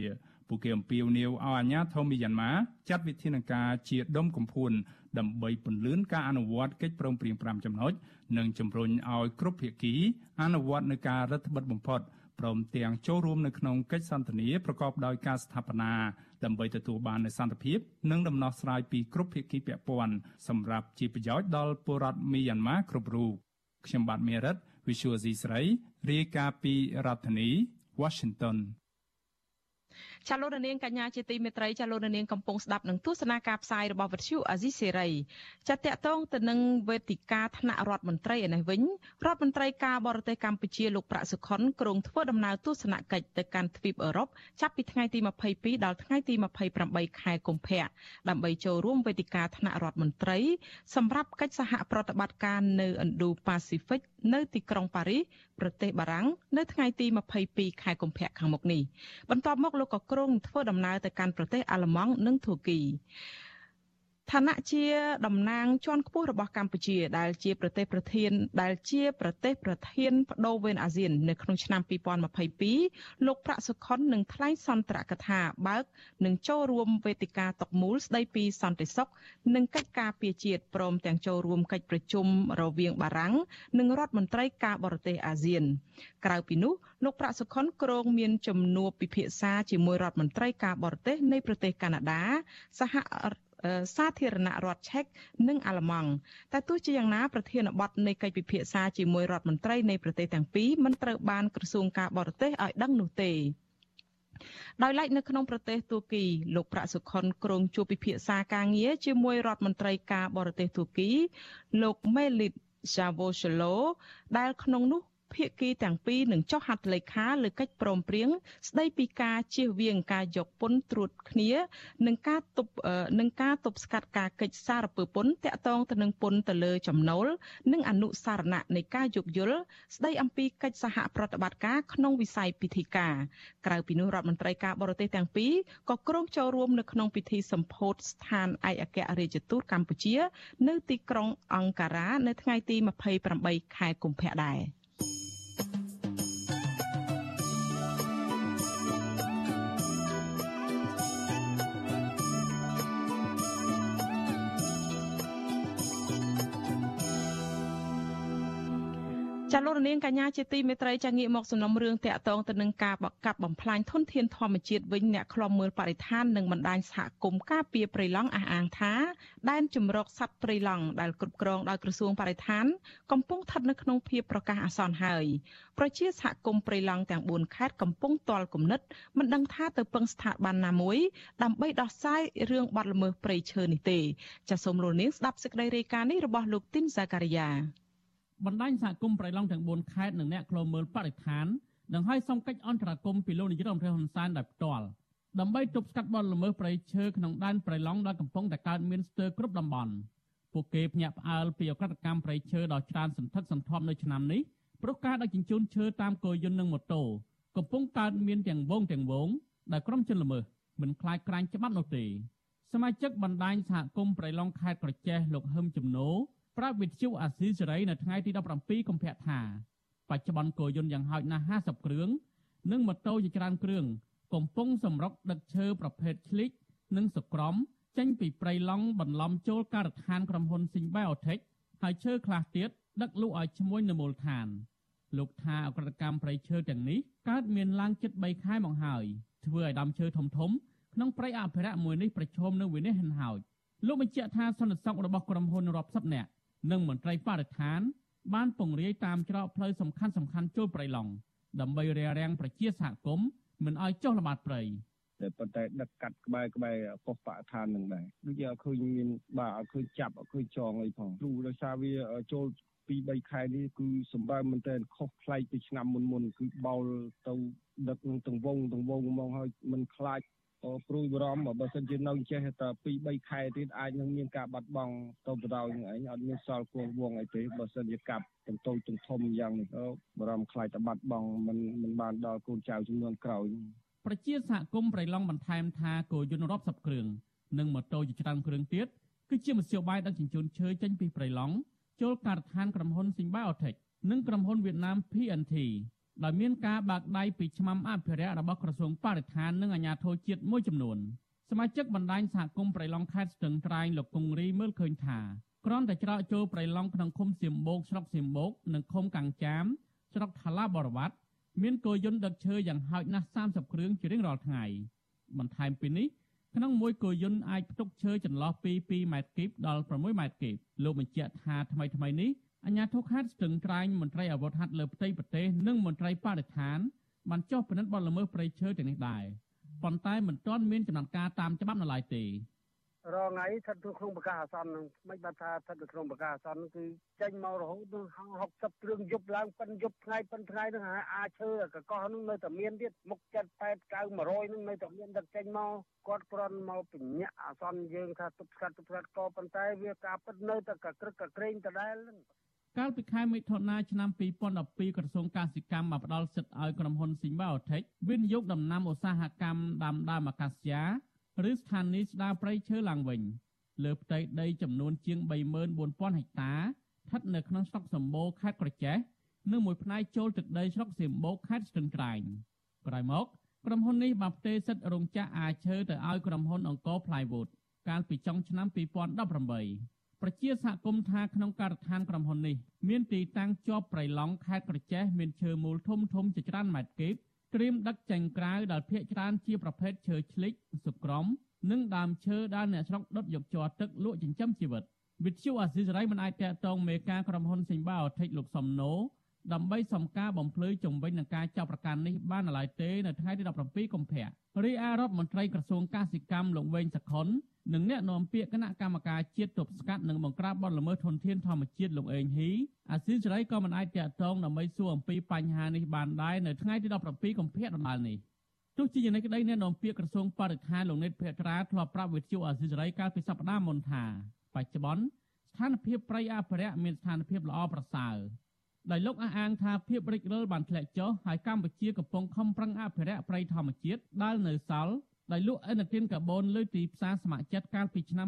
ពួកគេអំពាវនាវឲ្យអាជ្ញាធរមីយ៉ាន់ម៉ាចាត់វិធានការជាដុំកំភួនដើម្បីពន្លឿនការអនុវត្តកិច្ចព្រមព្រៀង5ចំណុចនិងជំរុញឲ្យគ្រប់ភាគីអនុវត្តនឹងការរដ្ឋបិទបំផុតព្រមទាំងចូលរួមនៅក្នុងកិច្ចសន្ទនាប្រកបដោយការស្ថាបនាដើម្បីទទួលបាននូវសន្តិភាពនិងដំណោះស្រាយពីគ្រប់ភាគីពាក់ព័ន្ធសម្រាប់ជាប្រយោជន៍ដល់ពលរដ្ឋមីយ៉ាន់ម៉ាគ្រប់រូប ខ្ញុំបាទមេរិត Visual C ស្រីរាយការណ៍ពីរដ្ឋធានី Washington ចាលោករនាងកញ្ញាជាទីមេត្រីចាលោករនាងកំពុងស្ដាប់នឹងទស្សនាការផ្សាយរបស់វិទ្យុអាស៊ីសេរីចាតកតងទៅនឹងវេទិកាថ្នាក់រដ្ឋមន្ត្រីឯនេះវិញរដ្ឋមន្ត្រីការបរទេសកម្ពុជាលោកប្រាក់សុខុនក្រុងធ្វើដំណើរទស្សនកិច្ចទៅកាន់ទ្វីបអឺរ៉ុបចាប់ពីថ្ងៃទី22ដល់ថ្ងៃទី28ខែកុម្ភៈដើម្បីចូលរួមវេទិកាថ្នាក់រដ្ឋមន្ត្រី សម្រាប់កិច្ចសហប្រតិបត្តិការនៅ Indo-Pacific នៅទីក្រុងប៉ារីសប្រទេសបារាំងនៅថ្ងៃទី22ខែកុម្ភៈខាងមុខនេះបន្ទាប់មកលោកក៏គ្រងធ្វើដំណើរទៅកាន់ប្រទេសអាល្លឺម៉ង់និងធូគី ឋានៈជាតំណាងជាន់ខ្ពស់របស់កម្ពុជា ដែលជាប្រទេសប្រធានដែលជាប្រទេសប្រធានបដូវវេនអាស៊ាននៅក្នុងឆ្នាំ2022លោកប្រាក់សុខុននឹងថ្លែងសន្ទរកថាបើកនឹងចូលរួមវេទិកាតុកមូលស្ដីពីសន្តិសុខនិងកិច្ចការពារជាតិព្រមទាំងចូលរួមកិច្ចប្រជុំរវាងបារាំងនិងរដ្ឋមន្ត្រីការបរទេសអាស៊ាន ក្រៅពីនោះលោកប្រាក់សុខុនគ្រងមានជំនួបពិភាក្សាជាមួយរដ្ឋមន្ត្រីការបរទេសនៃប្រទេសកាណាដាសហ សាធារណរដ្ឋឆែកនិងអាល្លឺម៉ង់តែទោះជាយ៉ាងណាប្រធានបទនៃកិច្ចពិភាក្សាជាមួយរដ្ឋមន្ត្រីនៃប្រទេសទាំងពីរមិនត្រូវបានក្រសួងការបរទេសឲ្យដឹងនោះទេដោយឡែកនៅក្នុងប្រទេសទួរគីលោកប្រាក់សុខុនក្រុងជួបពិភាក្សាការងារជាមួយរដ្ឋមន្ត្រីការបរទេសទួរគីលោកមេលីត Javosolo ដែលក្នុងនោះ ភាគីទាំងពីរនឹងចុះហត្ថលេខាលើកិច្ចព្រមព្រៀងស្ដីពីការជៀសវាងការយកពន្ធត្រួតគ្នានិងការទប់នឹងការទប់ស្កាត់ការកិច្ចសារពើពន្ធតាក់ទងទៅនឹងពន្ធទៅលើចំណូល និងអនុសារណៈនៃការយោគយល់ស្ដីអំពីកិច្ចសហប្រតិបត្តិការក្នុងវិស័យពិធីការក្រៅពីនោះរដ្ឋមន្ត្រីការបរទេសទាំងពីរក៏គ្រងចូលរួមនៅក្នុងពិធីសម្ពោធស្ថានឯកអគ្គរដ្ឋទូតកម្ពុជា នៅទីក្រុងអង្ការ៉ានៅថ្ងៃទី28ខែកុម្ភៈដែរ លោករនាងកញ្ញាជាទីមេត្រីចាងាកមកសំណុំរឿងតាក់ទងទៅនឹងការបកាប់បំផ្លាញធនធានធម្មជាតិវិញអ្នកខ្លំមើលបរិស្ថាននិងបណ្ដាញសហគមន៍ការពារព្រៃឡង់អះអាងថាដែនជំរកសត្វព្រៃឡង់ដែលគ្រប់គ្រងដោយក្រសួងបរិស្ថាន កំពុងស្ថិតនៅក្នុងភាពប្រកាសអាសន្នហើយប្រជាសហគមន៍ព្រៃឡង់ទាំង4ខេត្តកំពុងទាល់គំនិតមិនដឹងថាទៅពឹងស្ថាប័នណាមួយដើម្បីដោះស្រាយរឿងបាត់ល្មើសព្រៃឈើនេះទេចាសូមលោកនាងស្ដាប់សេចក្តីរាយការណ៍នេះរបស់លោកទីនសាការីយ៉ា បណ្ដាញសហគមន៍ប្រៃឡង់ទាំង4ខេត្តនិងអ្នកខ្លោមើលបរិស្ថាននឹងឲ្យសំកិច្ចអន្តរាគមពីលោកនាយរដ្ឋមន្ត្រីហ៊ុនសែនដោយផ្ទាល់ដើម្បីទប់ស្កាត់បទល្មើសព្រៃឈើក្នុងដែនប្រៃឡង់ដែលកំពុងតែកើតមានស្ទើរគ្រប់តំបន់ពួកគេភ្ញាក់ផ្អើលពីអក្រិតកម្មព្រៃឈើដ៏ច្រើនសន្ធឹកសន្ធាប់នៅឆ្នាំនេះព្រោះការដឹកជញ្ជូនឈើតាមគោយន្តនិងម៉ូតូកំពុងកើតមានទាំងវងទាំងវងដែលក្រុមជនល្មើសមិនខ្លាចក្រាញ់ច្បាប់នោះទេសមាជិកបណ្ដាញសហគមន៍ប្រៃឡង់ខេត្តក្រចេះលោកហឹមជំនោ ប្រាប់វិទ្យុអាស៊ីសេរីនៅថ្ងៃទី17កុម្ភៈថាបច្ចុប្បន្នគោយន្តយ៉ាងហោចណាស់50គ្រឿងនិងម៉ូតូជាច្រើនគ្រឿងកំពុងសម្រុកដឹកឈើប្រភេទឆ្លិចនិងសក្រំចេញពីព្រៃឡង់បន្លំចូលការដ្ឋានក្រុមហ៊ុន Symbiotic ហើយឈើខ្លះទៀតដឹកលក់ឲ្យឈ្មួញនៅមូលដ្ឋានលោកថាអក្រិតកម្មព្រៃឈើទាំងនេះកើតមានឡើងជិត3ខែមកហើយធ្វើឲ្យដើមឈើធំធំក្នុងព្រៃអភិរក្សមួយនេះប្រឈមនឹងវិនិច្ឆ័យហិនហោចលោកបញ្ជាក់ថាសន្តិសុខរបស់ក្រុមហ៊ុនរាប់សិបនាក់ និងមន្ត្រីបរិស្ថាន បានពង្រាយតាមច្រកផ្លូវសំខាន់សំខាន់ចូលព្រៃឡង់ដើម្បីរារាំងប្រជាសហគមន៍មិនឲ្យចុះល្បាតព្រៃតែប៉ុន្តែដឹកកាត់ក្បែរក្បែរប៉ុស្តិ៍បរិស្ថាននឹងដែរដូចជាឃើញមានបាទអត់ឃើញចាប់អត់ឃើញចងអីផងព្រោះដោយសារវាចូលពី3ខែនេះគឺសម្បើមមែនតើខុសប្លែកពីឆ្នាំមុនមុនគឺបោលទៅដឹកនឹងទាំងវងទាំងវងមកហើយមិនខ្លាច ព្រួយបារម្ភបើសិនជានៅចេះតែ2 3ខែទៀតអាចនឹងមានការបាត់បង់ទៅបដ ாய் នឹងឯងអត់មានសល់គួងវងអីទេបើសិនជាកាប់ទាំងតូចទាំងធំយ៉ាងនេះទៅបារម្ភខ្លាចតែបាត់បង់មិនមិនបានដល់កូនចៅចំនួនក្រោយប្រជាសហគមន៍ប្រៃឡង់បន្ថែមថាគោយន្តរាប់សិបគ្រឿងនិងម៉ូតូជាច្រើនគ្រឿងទៀតគឺជាមធ្យោបាយដឹកជញ្ជូនឈើចេញពីប្រៃឡង់ចូលការដ្ឋានក្រុមហ៊ុន Symbiotic និងក្រុមហ៊ុនវៀតណាម PNT ដោយមានការបាក់ដៃពីឆ្មាំអភិរក្សរបស់ក្រសួងបរិស្ថាននិងអាជ្ញាធរជាតិមួយចំនួនសមាជិកបណ្ដាញសហគមន៍ប្រៃឡង់ខេត្តស្ទឹងត្រែងលោកគង្រីមើលឃើញថាគ្រាន់តែច្រកចូលប្រៃឡង់ក្នុងឃុំសៀមបូកស្រុកសៀមបូកនិងឃុំកាំងចាមស្រុកថាឡាបរវត្តមានគោយន្តដឹកឈើយ៉ាងហោចណាស់30គ្រឿងជារៀងរាល់ថ្ងៃបន្ថែមពីនេះក្នុងមួយគោយន្តអាចផ្ទុកឈើចន្លោះពី2ម៉ែត្រគីបដល់6ម៉ែត្រគីបលោកបញ្ជាក់ថាថ្មីថ្មីនេះ អាជ្ញាធរខេត្តស្ទឹងត្រែងមន្ត្រីអាវុធហត្ថលើផ្ទៃប្រទេសនិងមន្ត្រីបរិស្ថានបានចុះពិនិត្យបទល្មើសព្រៃឈើទាំងនេះដែរប៉ុន្តែមិនទាន់មានចំណាត់ការតាមច្បាប់នៅឡើយទេរងថ្ងៃស្ថិតក្នុងប្រកាសអាសន្ននឹងមិនបានថាស្ថិតនៅក្នុងប្រកាសអាសន្នគឺចេញមករហូតដល់60គ្រឿងយប់ឡើងប៉ិនយប់ថ្ងៃប៉ិនថ្ងៃនឹងអាចឈើកកោះនឹងនៅតែមានទៀតមុខ7 8 9 100នឹងនៅតែមានដឹកចេញមកគាត់គ្រាន់មកបញ្ញាអាសន្នយើងថាទប់ស្កាត់ទប់ស្កាត់ក៏ប៉ុន្តែវាការពិតនៅតែកក្រឹកកក្រែងដដែលនឹង កាលពីខែមិថុនាឆ្នាំ2012ក្រសួងកសិកម្មបានផ្ដល់សិទ្ធិឲ្យក្រុមហ៊ុន Symbiotic វិនិយោគដំណាំឧស្សាហកម្មដាំដើមអាកាសយ៉ាឬស្ថានីយស្ដារព្រៃឈើឡើងវិញលើផ្ទៃដីចំនួនជាង34000ហិកតាស្ថិតនៅក្នុងស្រុកសម្បូរខេត្តក្រចេះនិងមួយផ្នែកចូលទឹកដីស្រុកសៀមបូកខេត្តស្ទឹងត្រែងក្រោយមកក្រុមហ៊ុននេះបានផ្ទេរសិទ្ធិរោងចក្រអាឈើទៅឲ្យក្រុមហ៊ុនអង្គរ Plywood កាលពីចុងឆ្នាំ2018 ប្រជាសហគមន៍ថាក្នុងការដ្ឋានក្រុមហ៊ុននេះមានទីតាំងជាប់ប្រៃឡង់ខេត្តក្រចេះមានឈើមូលធំធំជាច្រើនម៉ែត្រគីបត្រៀមដឹកចេញក្រៅដែលភ ieck ច្រើនជាប្រភេទឈើឆ្លិចសុក្រំនិងដើមឈើដែលអ្នកស្រុកដុតយកជ័រទឹកលក់ចិញ្ចឹមជីវិតវិទ្យុអាស៊ីសេរីមិនអាចតកតងមេការក្រុមហ៊ុនសេងបាអូថិចលោកសំណូដើម្បីសំការបំភ្លឺជំវិញនឹងការចាប់ប្រកាន់នេះបាននៅឡើយទេនៅថ្ងៃទី17កុម្ភៈរីឯរដ្ឋមន្ត្រីក្រសួងកសិកម្មលោកវែងសខុន និងអ្នកនាំពាក្យគណៈកម្មការជាតិទប់ស្កាត់និងបង្ក្រាបបទល្មើសធនធានធម្មជាតិលោកអេងហ៊ីអាស៊ីសេរីក៏មិនអាចតាក់ទងដើម្បីសួរអំពីបញ្ហានេះបានដែរនៅថ្ងៃទី17កុម្ភៈដដែលនេះទោះជាយ៉ាងនេះក្តីអ្នកនាំពាក្យក្រសួងបរិស្ថានលោកនិតភក្ត្រាធ្លាប់ប្រាប់វិទ្យុអាស៊ីសេរីកាលពីសប្តាហ៍មុនថាបច្ចុប្បន្នស្ថានភាពព្រៃអភិរក្សមានស្ថានភាពល្អប្រសើរដោយលោកអះអាងថាភាពរិចរិលបានធ្លាក់ចុះហើយកម្ពុជាកំពុងខំប្រឹងអភិរក្សព្រៃធម្មជាតិដែលនៅសល់ ដោយលក់អេនទីនកាបូនលើទីផ្សារស្ម័គ្រចិត្តកាលពីឆ្នាំ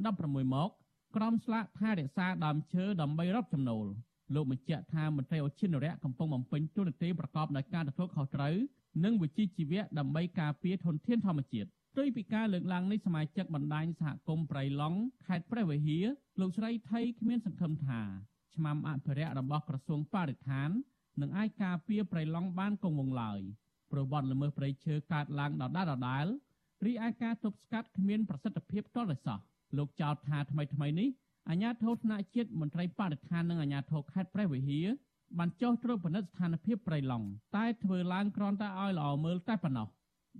2016មកក្រមស្លាកថារក្សាដើមឈើដើម្បីរកចំណូលលោកបញ្ជាក់ថាមន្ត្រីឧឈិនរៈកំពុងបំពេញទូនាទីប្រកបដោយការទទួលខុសត្រូវនិងវិជ្ជាជីវៈដើម្បីការពារធនធានធម្មជាតិផ្ទុយពីការលើកឡើងនេះសមាជិកបណ្ដាញសហគមន៍ប្រៃឡង់ខេត្តព្រះវិហារលោកស្រីថៃគ្មានសង្ឃឹមថាឆ្មាំអភិរក្សរបស់ក្រសួងបរិស្ថាននឹងអាចការពារប្រៃឡង់បានគង់វង្សឡើយ ព្រោះបទល្មើសព្រៃឈើកើតឡើងដដែលដដែលរីឯការទប់ស្កាត់គ្មានប្រសិទ្ធភាពទាល់តែសោះលោកចោទថាថ្មីថ្មីនេះអាជ្ញាធរថ្នាក់ជាតិមន្ត្រីបរិស្ថាននិងអាជ្ញាធរខេត្តព្រះវិហារបានចោះត្រួតពិនិត្យស្ថានភាពព្រៃឡង់តែធ្វើឡើងគ្រាន់តែឲ្យល្អមើលតែប៉ុណ្ណោះ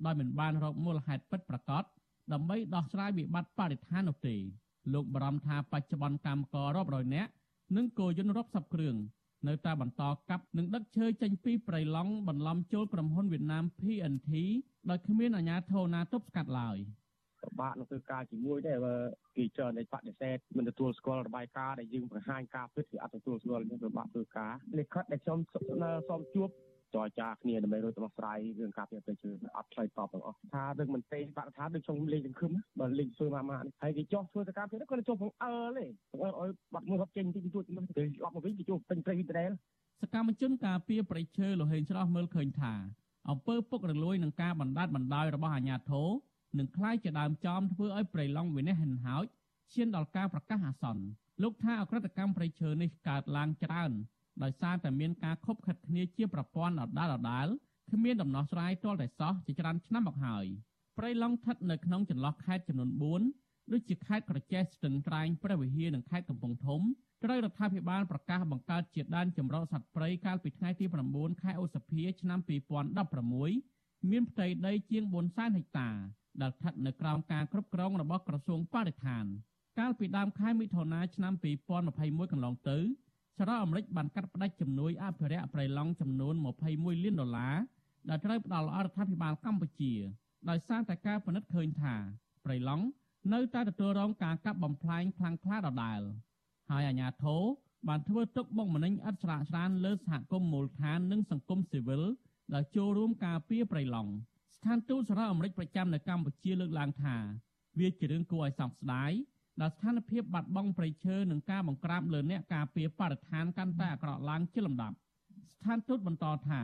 ដោយមិនបានរកមូលហេតុពិតប្រាកដដើម្បីដោះស្រាយវិបត្តិបរិស្ថាននោះទេលោកបារម្ភថាបច្ចុប្បន្នកម្មកររាប់រយនាក់និងគោយន្តរាប់សិបគ្រឿង នៅតែបន្តកាប់និងដឹកឈើចេញពីព្រៃឡង់បន្លំចូលក្រុមហ៊ុនវៀតណាម PNT ដោយគ្មានអាជ្ញាធរណាទប់ស្កាត់ឡើយពិបាកនឹងធ្វើការជាមួយដែរបើគេច្រើនតែបដិសេធមិនទទួលស្គាល់របាយការណ៍ដែលយើងបង្ហាញការពិតគឺអត់ទទួលស្គាល់យើងពិបាកធ្វើការលិខិតដែលខ្ញុំសូមជួប ចរចាគ្នាដើម្បីរកដំណោះស្រាយរឿងការពារប្រជើអត់ឆ្លើយតបទាំងអស់ថារឿងមន្ត្រីបរិស្ថានដូចខ្ញុំលេងសង្ឃឹមបើលេងធ្វើមកមកហើយគេចោះធ្វើសកម្មភាពគាត់ចោះផងអើទេឲ្យឲ្យបាត់មួយគាត់ចេញទីទួចទៅអត់មកវិញគេចោះពេញព្រៃវិទ្យាសកម្មជនការពារប្រជើលហេងច្រោះមើលឃើញថាអំពើពុករលួយនឹងការបណ្ដាច់បណ្ដោយរបស់អាជ្ញាធរនឹងคล้ายជាដើមចំធ្វើឲ្យប្រៃឡង់វិនិច្ឆ័យហិនហោចឈានដល់ការប្រកាសអាសន្នលោកថាអក្រិតកម្មប្រៃឈើនេះកើតឡើងច្រើន ដោយសារតែមានការខົບខិតគ្នាជាប្រព័ន្ធដដាលដដាលគ្មានដំណោះស្រាយទាល់តែសោះជាច្រើនឆ្នាំមកហើយព្រៃឡង់ស្ថិតនៅក្នុងចន្លោះខេត្តចំនួន4ដូចជាខេត្តក្រចេះស្ទឹងត្រែងព្រះវិហារនិងខេត្តកំពង់ធំត្រូវរដ្ឋាភិបាលប្រកាសបង្កើតជាដែនចម្រុះសត្វព្រៃកាលពីថ្ងៃទី9ខែឧសភាឆ្នាំ2016មានផ្ទៃដីជាង400,000ហិកតាដែលស្ថិតនៅក្រោមការគ្រប់គ្រងរបស់ក្រសួងបរិស្ថានកាលពីដើមខែមិថុនាឆ្នាំ2021កន្លងទៅ សហរដ្ឋអាមេរិកបានកាត់ផ្តាច់ជំនួយអភិរក្សប្រៃឡង់ចំនួន21លានដុល្លារដែលត្រូវផ្ដល់រដ្ឋាភិបាលកម្ពុជាដោយសារតែការពិនិត្យឃើញថាប្រៃឡង់នៅតែទទួលរងការកាប់បំផ្លាញខ្លាំងក្លាដដែលហើយអាជ្ញាធរបានធ្វើទុកបុកម្នេញឥតស្រាកស្រានលើសហគមន៍មូលដ្ឋាននិងសង្គមស៊ីវិលដែលចូលរួមការពារប្រៃឡង់ស្ថានទូតសហរដ្ឋអាមេរិកប្រចាំនៅកម្ពុជាលើកឡើងថា វាជារឿងគួរឲ្យសោកស្ដាយ ដែលស្ថានភាពបាត់បង់ព្រៃឈើនិងការបង្ក្រាបលើអ្នកការពារបរិស្ថានកាន់តែអាក្រក់ឡើងជាលំដាប់ស្ថានទូតបន្តថា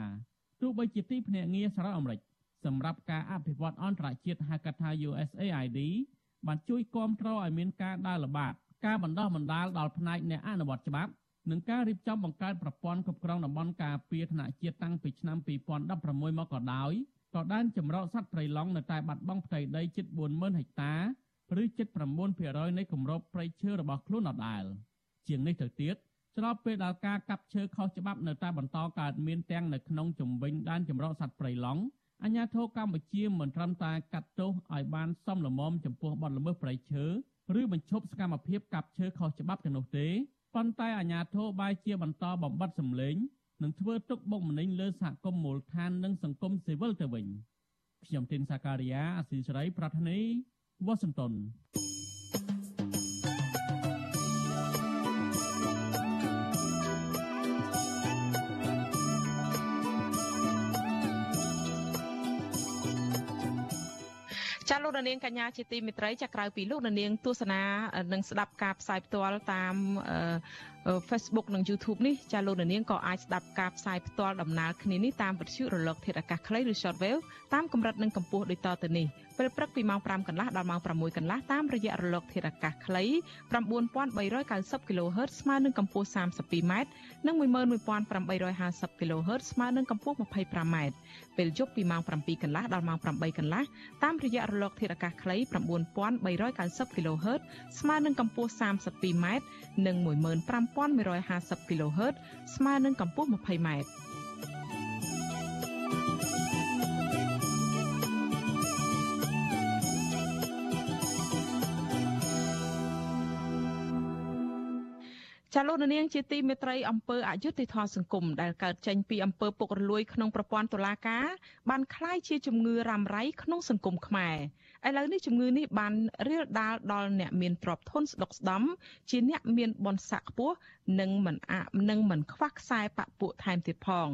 ទោះបីជាទីភ្នាក់ងារសហរដ្ឋអាមេរិកសម្រាប់ការអភិវឌ្ឍអន្តរជាតិហៅកាត់ថា USAID បានជួយគាំទ្រឲ្យមានការដើរល្បាតការបណ្ដោះបណ្ដាលដល់ផ្នែកអ្នកអនុវត្តច្បាប់និងការរៀបចំបង្កើតប្រព័ន្ធគ្រប់គ្រងតំបន់ការពារថ្នាក់ជាតិតាំងពីឆ្នាំ2016មកក៏ដោយក៏ដែនចម្រោកសត្វព្រៃឡង់នៅតែបាត់បង់ផ្ទៃដីជិត40000ហិកតា ឬជិត9%នៃគម្របព្រៃឈើរបស់ខ្លួនដដែលជាងនេះទៅទៀតស្របពេលដែលការកាប់ឈើខុសច្បាប់នៅតែបន្តកើតមានទាំងនៅក្នុងជំវិញដែនចម្រោកសត្វព្រៃឡង់អាញាធរកម្ពុជាមិនត្រឹមតែកាត់ទោសឲ្យបានសមល្មមចំពោះបទល្មើសប្រៃឈើឬបញ្ឈប់សកម្មភាពកាប់ឈើខុសច្បាប់ទាំងនោះទេប៉ុន្តែអាញាធរបែរជាបន្តបំបត្តិសម្លេងនិងធ្វើទុកបុកម្នេញលើសហគមន៍មូលដ្ឋាននិងសង្គមស៊ីវិលទៅវិញខ្ញុំទីនសាការីយ៉ាអស៊ីសេរីប្រធានី វ៉ាស៊ីនតោនចាលោកនាងកញ្ញាជាទីមេត្រីចាក្រៅពីលោកនាងទស្សនានិងស្ដាប់ការផ្សាយផ្ទាល់តាម Facebook និង YouTube នេះចាលោកនាងក៏អាចស្ដាប់ការផ្សាយផ្ទាល់ដំណើរគ្នានេះតាមវិទ្យុរលក ធាតុអាកាសខ្លីឬ Shortwave តាមកម្រិតនិងកម្ពស់ដូចតទៅនេះពេលព្រឹកពីម៉ោង5កន្លះដល់ម៉ោង6កន្លះតាមរយៈរលកធាតុអាកាសខ្លី9390 kHz ស្មើនឹងកម្ពស់ 32m និង11850 kHz ស្មើនឹងកម្ពស់ 25m ពេលយប់ពីម៉ោង7កន្លះដល់ម៉ោង8កន្លះតាមរយៈរលកធាតុអាកាសខ្លី9390 kHz ស្មើនឹងកម្ពស់ 32m និង15150 kHz ស្មើនឹងកម្ពស់ 20m ចាលោកនាងជាទីមេត្រីអង្គើអយុធធម៌សង្គមដែលកើតចេញពីអង្គើពុករលួយក្នុងប្រព័ន្ធតុលាការបានคล้ายជាជំងឺរ៉ាំរ៉ៃក្នុងសង្គមខ្មែរ ឥឡូវនេះជំងឺនេះបានរាលដាលដល់អ្នកមានទ្រព្យធនស្ដុកស្ដំជាអ្នកមានបនស័កខ្ពស់និងមិនអានឹងមិនខ្វះខ្សែបពួកថែមទៀតផង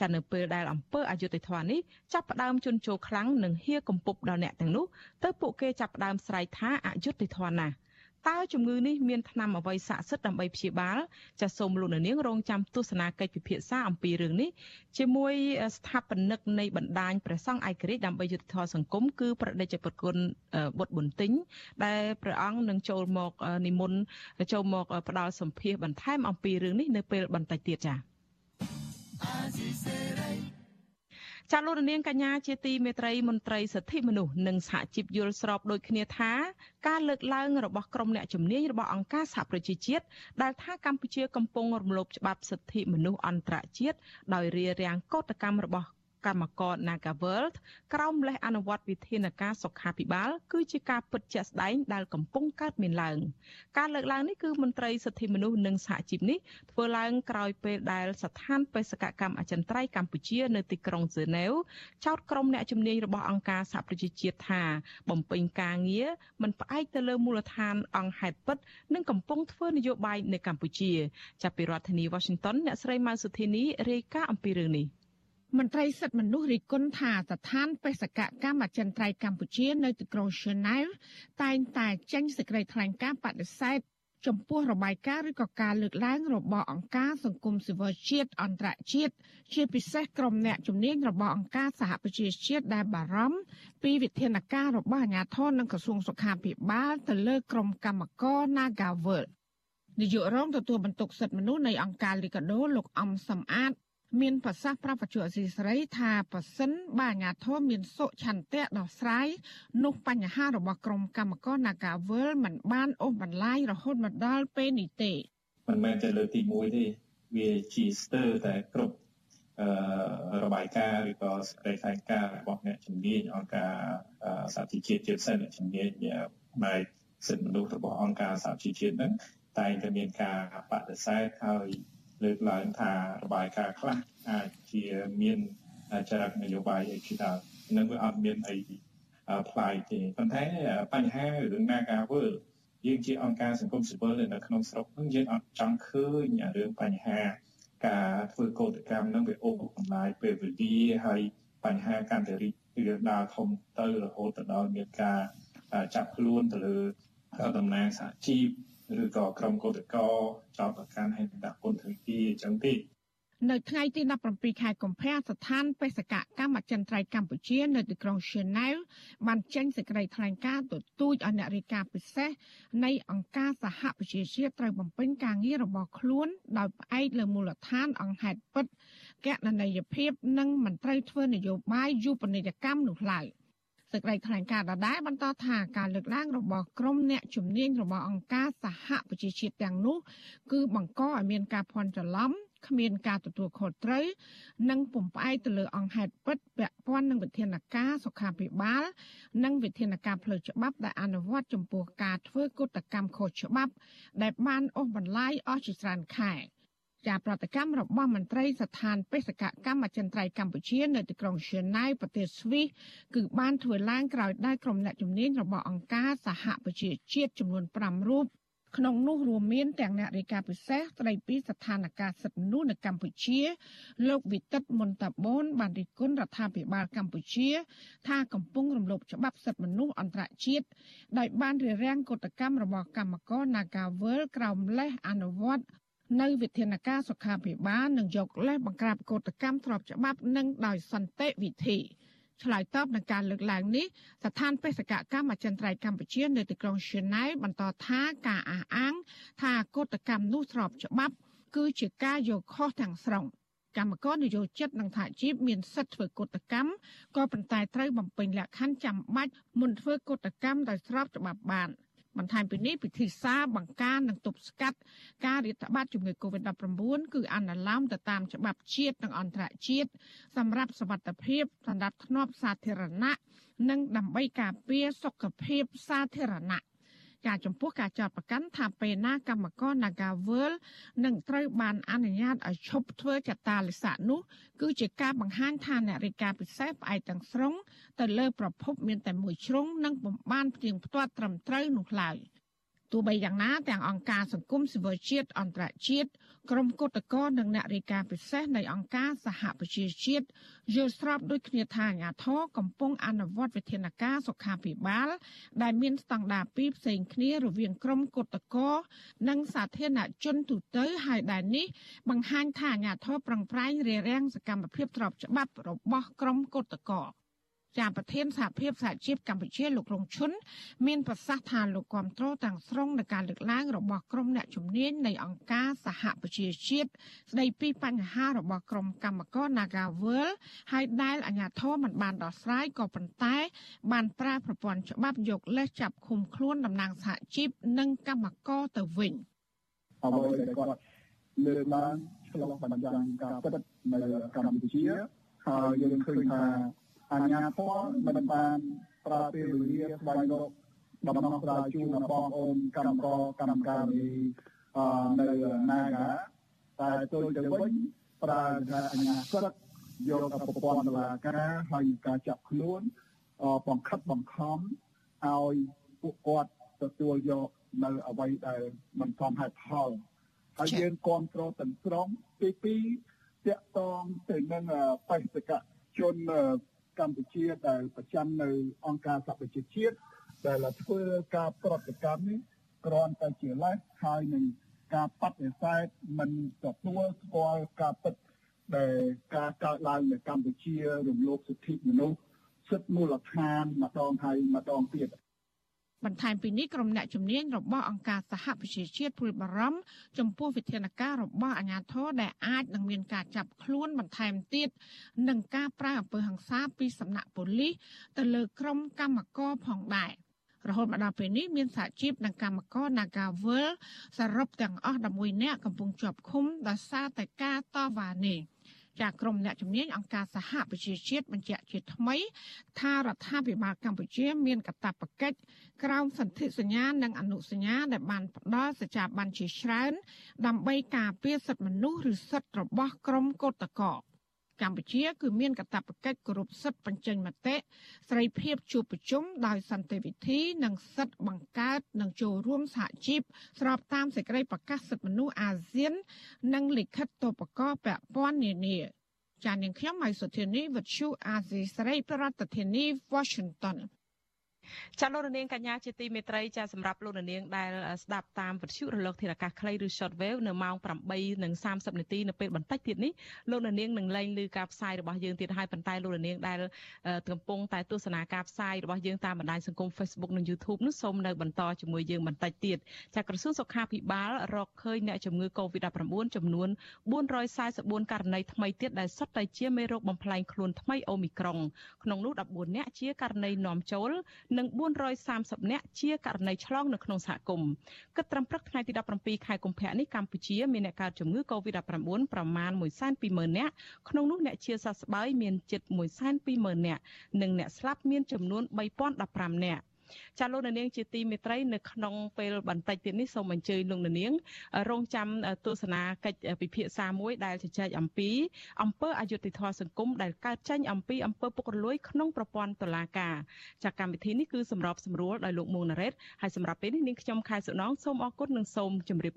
ចានៅពេលដែលអង្គើអយុធធម៌នេះចាប់ផ្ដើមជន់ជោខ្លាំងនិងហៀកំពប់ដល់អ្នកទាំងនោះទៅពួកគេចាប់ផ្ដើមស្រែកថាអយុធធម៌ណាស់ តើជំងឺនេះមានថ្នាំអ្វីស័ក្តិសិទ្ធិដើម្បីព្យាបាលចាសសូមលោកនាងរងចាំទស្សនាកិច្ចពិភាក្សាអំពីរឿងនេះជាមួយស្ថាបនិកនៃបណ្ដាញព្រះសង្ឃឯករាជ្យដើម្បីយុត្តិធម៌សង្គមគឺប្រដេជប្រគុណបុត្រប៊ុនទិញដែលព្រះអង្គនឹងចូលមកនិមន្តចូលមកផ្ដល់សម្ភារបន្ថែមអំពីរឿងនេះនៅពេលបន្តិចទៀតចា៎ ចាលោកនាងកញ្ញាជាទីមេត្រីមន្ត្រីសិទ្ធិមនុស្សនិងសហជីពយល់ស្របដូចគ្នាថាការលើកឡើងរបស់ក្រុមអ្នកជំនាញរបស់អង្គការសហប្រជាជាតិដែលថាកម្ពុជាកំពុងរំលោភច្បាប់សិទ្ធិមនុស្សអន្តរជាតិដោយរារាំងកោតកម្មរបស់ កម្មករ Nagaworld ក្រោមលេសអនុវត្តវិធានការសុខាភិបាល គឺជាការពិតជាក់ស្ដែងដែលកំពុងកើតមានឡើង ការលើកឡើងនេះគឺមន្ត្រីសិទ្ធិមនុស្សនិងសហជីពនេះធ្វើឡើងក្រោយពេលដែលស្ថានបេសកកម្មអចិន្ត្រៃយ៍កម្ពុជានៅទីក្រុងហ្សឺណែវចោទក្រុមអ្នកជំនាញរបស់អង្គការសហប្រជាជាតិថាបំពេញការងារមិនផ្អែកទៅលើមូលដ្ឋានអង្គហេតុពិត និងកំពុងធ្វើនយោបាយនៅកម្ពុជា ចាប់ពីរដ្ឋធានី Washington អ្នកស្រីម៉ៅសុធីនីរាយការណ៍អំពីរឿងនេះ មន្ត្រីសិទ្ធិមនុស្សរិះគន់ថាស្ថានបេសកកម្មអចិន្ត្រៃយ៍កម្ពុជានៅទីក្រុងឈឺណែវតែងតែចេញសេចក្តីថ្លែងការណ៍បដិសេធចំពោះរបាយការណ៍ឬក៏ការលើកឡើងរបស់អង្គការសង្គមស៊ីវិលជាតិអន្តរជាតិជាពិសេសក្រុមអ្នកជំនាញរបស់អង្គការសហប្រជាជាតិដែលបារម្ភពីវិធានការរបស់អាជ្ញាធរនិងក្រសួងសុខាភិបាលទៅលើក្រុមកម្មករ Nagavel នាយករងទទួលបន្ទុកសិទ្ធិមនុស្សនៃអង្គការលីកាដូលោកអំសំអាត មានប្រសាសន៍ប្រាប់បច្ចុប្បន្នស៊ីស្រីថាប៉ះសិនបាអាញាធមមានសុឆន្ទៈដោះស្រាយនោះបញ្ហារបស់ក្រុមកម្មករ Nagavel មិនបានអូសបន្លាយរហូតមកដល់ពេលនេះទេមិនមែនតែលើកទី1ទេវាជាស្ទើរតែគ្រប់អឺរបាយការណ៍ឬក៏សេចក្តីថ្លែងការណ៍របស់អ្នកជំនាញអង្គការសហជីវជាតិជាពិសេសអ្នកជំនាញផ្នែកសិទ្ធិមនុស្សរបស់អង្គការសហជីវជាតិហ្នឹងតែងតែមានការបដិសេធហើយ លើកឡើងថារបាយការណ៍ខ្លះអាចជាមានចរិតនយោបាយអីជាដើមនឹងវាអត់មានអីផ្លាយទេប៉ុន្តែបញ្ហារឿងណាការវើយើងជាអង្គការសង្គមស៊ីវិលនៅក្នុងស្រុកហ្នឹងយើងអត់ចង់ឃើញរឿងបញ្ហាការធ្វើកោតកម្មនឹងវាអូសបន្លាយពេលវេលាហើយបញ្ហាកាន់តែរីករាលដាលធំទៅរហូតដល់មានការចាប់ខ្លួនទៅលើតំណាងសហជីព ឬក៏ក្រុមកោតក្រចោតប្រកាន់ហើយដាក់ពន្ធនាគារអញ្ចឹងទេនៅថ្ងៃទី17ខែកុម្ភៈស្ថានបេសកកម្មអចិន្ត្រៃយ៍កម្ពុជា នៅទីក្រុងឈឺណែវបានចេញសេចក្តីថ្លែងការណ៍ទទូចឲ្យអ្នករាយការណ៍ពិសេសនៃអង្គការសហប្រជាជាតិត្រូវបំពេញការងាររបស់ខ្លួន ដោយផ្អែកលើមូលដ្ឋានអង្គហេតុពិតកណន័យភាព និងមិនត្រូវធ្វើនយោបាយយុបនិយកម្មនោះឡើយ។ សេចក្តីថ្លែងការណ៍ដដែលបន្តថាការលើកឡើងរបស់ក្រុមអ្នកជំនាញរបស់អង្គការសហប្រជាជាតិទាំងនោះ គឺបង្កឲ្យមានការភ័ន្តច្រឡំគ្មានការទទួលខុសត្រូវនិងពំផ្អែកទៅលើអង្គហេតុពិតពាក់ព័ន្ធនឹងវិធានការសុខាភិបាល និងវិធានការផ្លូវច្បាប់ដែលអនុវត្តចំពោះការធ្វើកុតកម្មខុសច្បាប់ ដែលបានអូសបន្លាយអស់ជាច្រើនខែ ជាប្រតិកម្មរបស់មន្ត្រីស្ថានបេសកកម្មអចិន្ត្រៃយ៍កម្ពុជានៅទីក្រុងឈឺណៅប្រទេសស្វីសគឺបានធ្វើឡើងក្រោយដែលក្រុមអ្នកជំនាញរបស់អង្គការសហប្រជាជាតិចំនួន5រូបក្នុងនោះរួមមានទាំងអ្នករាយការណ៍ពិសេសស្ដីពីស្ថានភាពសិទ្ធិមនុស្សនៅកម្ពុជា លោកវិទិតមុនតាបូនបានរិះគន់រដ្ឋាភិបាលកម្ពុជា ថាកំពុងរំលោភច្បាប់សិទ្ធិមនុស្សអន្តរជាតិដោយបានរារាំងកតកម្មរបស់កម្មករ Nagawal ក្រោមលេសអនុវត្ត នៅវិធានការសុខាភិបាលនិងយកលេសបង្ក្រាបកតកម្មទ្របច្បាប់និងដោយសន្តិវិធីឆ្លើយតបនឹងការលើកឡើងនេះស្ថានបេសកកម្មអចិន្ត្រៃយ៍កម្ពុជានៅទីក្រុងឈឺណែវបន្តថាការអះអាង ថាកតកម្មនោះស្របច្បាប់ គឺជាការយកខុសទាំងស្រុងកម្មករនយោជិតនិងថាជីពមានសិទ្ធិធ្វើកតកម្មក៏ប៉ុន្តែត្រូវបំពេញលក្ខខណ្ឌចាំបាច់មុនធ្វើកតកម្មដោយស្របច្បាប់បាន។ បន្ថែមពីនេះពិធីសារបង្ការនិងទប់ស្កាត់ការរាតត្បាតជំងឺ Covid-19 គឺអនុលោមទៅតាមច្បាប់ជាតិនិងអន្តរជាតិសម្រាប់សវត្ថភាពសម្រាប់ធ្នាប់សាធារណៈនិងដើម្បីការពារសុខភាពសាធារណៈ ចាចំពោះការចោទប្រកាន់ថាពេលណាកម្មករ Nagawal នឹងត្រូវបានអនុញ្ញាតឲ្យឈប់ធ្វើចតាលិស័កនោះគឺជាការបង្ហាញថាអ្នករាយការណ៍ពិសេសផ្អែកទាំងស្រុងទៅលើប្រភពមានតែមួយជ្រុងនិងបំបានផ្ទៀងផ្ទាត់ត្រឹមត្រូវនោះឡើយ។ ទោះបីយ៉ាងណាទាំងអង្គការសង្គមស៊ីវិលជាតិអន្តរជាតិក្រុមគឧតកោនិងអ្នករាយការណ៍ពិសេសនៃអង្គការសហប្រជាជាតិយល់ស្របដូចគ្នាថាអាញាធរកំពុងអនុវត្តវិធានការសុខាភិបាល ដែលមានស្តង់ដារពីរផ្សេងគ្នារវាងក្រុមគឧតកោនិងសាធារណជនទូទៅហើយដែលនេះបង្ហាញថាអាញាធរប្រឹងប្រែងរារាំងសកម្មភាពទ្របច្បាប់របស់ក្រុមគឧតកោ ចាប្រធានសហភាពសហជីពកម្ពុជាលោករងឈុនមានប្រសាសន៍ថាលោកគាំទ្រទាំងស្រុងនៃការលើកឡើងរបស់ក្រុមអ្នកជំនាញនៃអង្គការសហប្រជាជាតិស្ដីពីបញ្ហារបស់ក្រុមកម្មករ Nagawal ហើយដែលអាជ្ញាធរមិនបានដោះស្រាយក៏ប៉ុន្តែ បានប្រើប្រព័ន្ធច្បាប់យកលេសចាប់ឃុំខ្លួនតំណាងសហជីពនិងកម្មករទៅវិញអ្វីដែលគាត់លើកឡើងឆ្លងបញ្ចាំងការពិតនៅកម្ពុជាហើយយើងឃើញថា អាជ្ញាធរមិនបានប្រើពេលវេលាស្វែងរកដំណោះស្រាយជូនដល់បងប្អូនកម្មករកម្មការនីនៅណាកាតែទល់ទៅវិញប្រើថាអាជ្ញាសិទ្ធិយកប្រព័ន្ធតុលាការហើយការចាប់ខ្លួនបង្ខិតបង្ខំឲ្យពួកគាត់ទទួលយកនៅអ្វីដែលមិនសមហេតុផលហើយយើងគ្រប់គ្រងទាំងស្រុងទី2តាក់ទងទៅនឹងបេសកជន កម្ពុជាដែលប្រចាំនៅអង្គការសហប្រជាជាតិដែលធ្វើការប្រតិកម្មនេះគ្រាន់តែជាលេសហើយនឹងការបដិសេធមិនទទួលស្គាល់ការពិតដែលការកើតឡើងនៅកម្ពុជារំលោភសិទ្ធិមនុស្សសិទ្ធិមូលដ្ឋានម្ដងហើយម្ដងទៀត បន្ថែមពីនេះក្រុមអ្នកជំនាញរបស់អង្គការសហប្រជាជាតិព្រួយបារម្ភចំពោះវិធានការរបស់អាជ្ញាធរដែលអាចនឹងមានការចាប់ខ្លួនបន្ថែមទៀតនិងការប្រើអំពើហិង្សាពីសំណាក់ប៉ូលីសទៅលើក្រុមកម្មករផងដែររហូតមកដល់ពេលនេះមានសហជីពនិងកម្មករ Nagawal សរុបទាំងអស់11នាក់កំពុងជាប់ឃុំដោយសារតែការតវ៉ានេះ ចាក្រុមអ្នកជំនាញអង្គការសហប្រជាជាតិបញ្ជាក់ជាថ្មី ថារដ្ឋាភិបាលកម្ពុជា មានកាតព្វកិច្ចក្រោមសន្ធិសញ្ញានិងអនុសញ្ញាដែលបានផ្ដល់សច្ចាប័នជាច្រើនដើម្បីការពារសិទ្ធិមនុស្សឬសិទ្ធិរបស់ក្រុមកុតកោ កម្ពុជា គឺមានកាតព្វកិច្ចគោរពសិទ្ធិបញ្ចេញមតិសេរីភាពជួបប្រជុំដោយសន្តិវិធី និងសិទ្ធិបង្កើតនិងចូលរួមសហជីពស្របតាមសេចក្តីប្រកាសសិទ្ធិមនុស្សអាស៊ាន និងលិខិតតបកពាក់ព័ន្ធនានាចាននាងខ្ញុំម៉ៃសុធានីវិទ្យុអាស៊ីសេរីប្រធានាធិបតី Washington ចាលោកនាងកញ្ញាជាទីមេត្រីចាសម្រាប់លោកនាងដែលស្ដាប់តាមវិទ្យុរលកធារកាសខ្លីឬ shortwave នៅម៉ោង8:30នាទីនៅពេលបន្តិចទៀតនេះលោកនាងនឹងលែងឮការផ្សាយរបស់យើងទៀតហើយប៉ុន្តែលោកនាងដែលកំពុងតែទស្សនាការផ្សាយរបស់យើងតាមបណ្ដាញសង្គម Facebook និង YouTube នោះសូមនៅបន្តជាមួយយើងបន្តិចទៀតចាក្រសួងសុខាភិបាលរកឃើញអ្នកជំងឺ Covid-19 ចំនួន444ករណីថ្មីទៀតដែលសុទ្ធតែជាមេរោគបំផ្លែងខ្លួនថ្មីអូមីក្រុងក្នុងនោះ14នាក់ជាករណីនាំចូលនិង430នាក់ជាករណីឆ្លងនៅក្នុងសហគមន៍គិតត្រឹមព្រឹកថ្ងៃទី17ខែកុម្ភៈនេះកម្ពុជាមានអ្នកកើតជំងឺ Covid-19 ប្រមាណ120,000នាក់ក្នុងនោះអ្នកជាសះស្បើយមានជិត120,000នាក់និងអ្នកស្លាប់មានចំនួន3015នាក់ ចាលោកនាងជាទីមេត្រីនៅក្នុងពេលបន្តិចទៀតនេះសូមអញ្ជើញលោកនាង រងចាំទស្សនាកិច្ចពិភាក្សាមួយដែលជជែកអំពីអំពើអយុត្តិធម៌សង្គមដែលកើតចេញអំពីអំពើពុករលួយក្នុងប្រព័ន្ធតុលាការចាកម្មវិធីនេះគឺសម្របសម្រួលដោយលោកមួងណារ៉េតហើយសម្រាប់ពេលនេះនាងខ្ញុំខែសុណងសូមអរគុណនិងសូមជម្រាប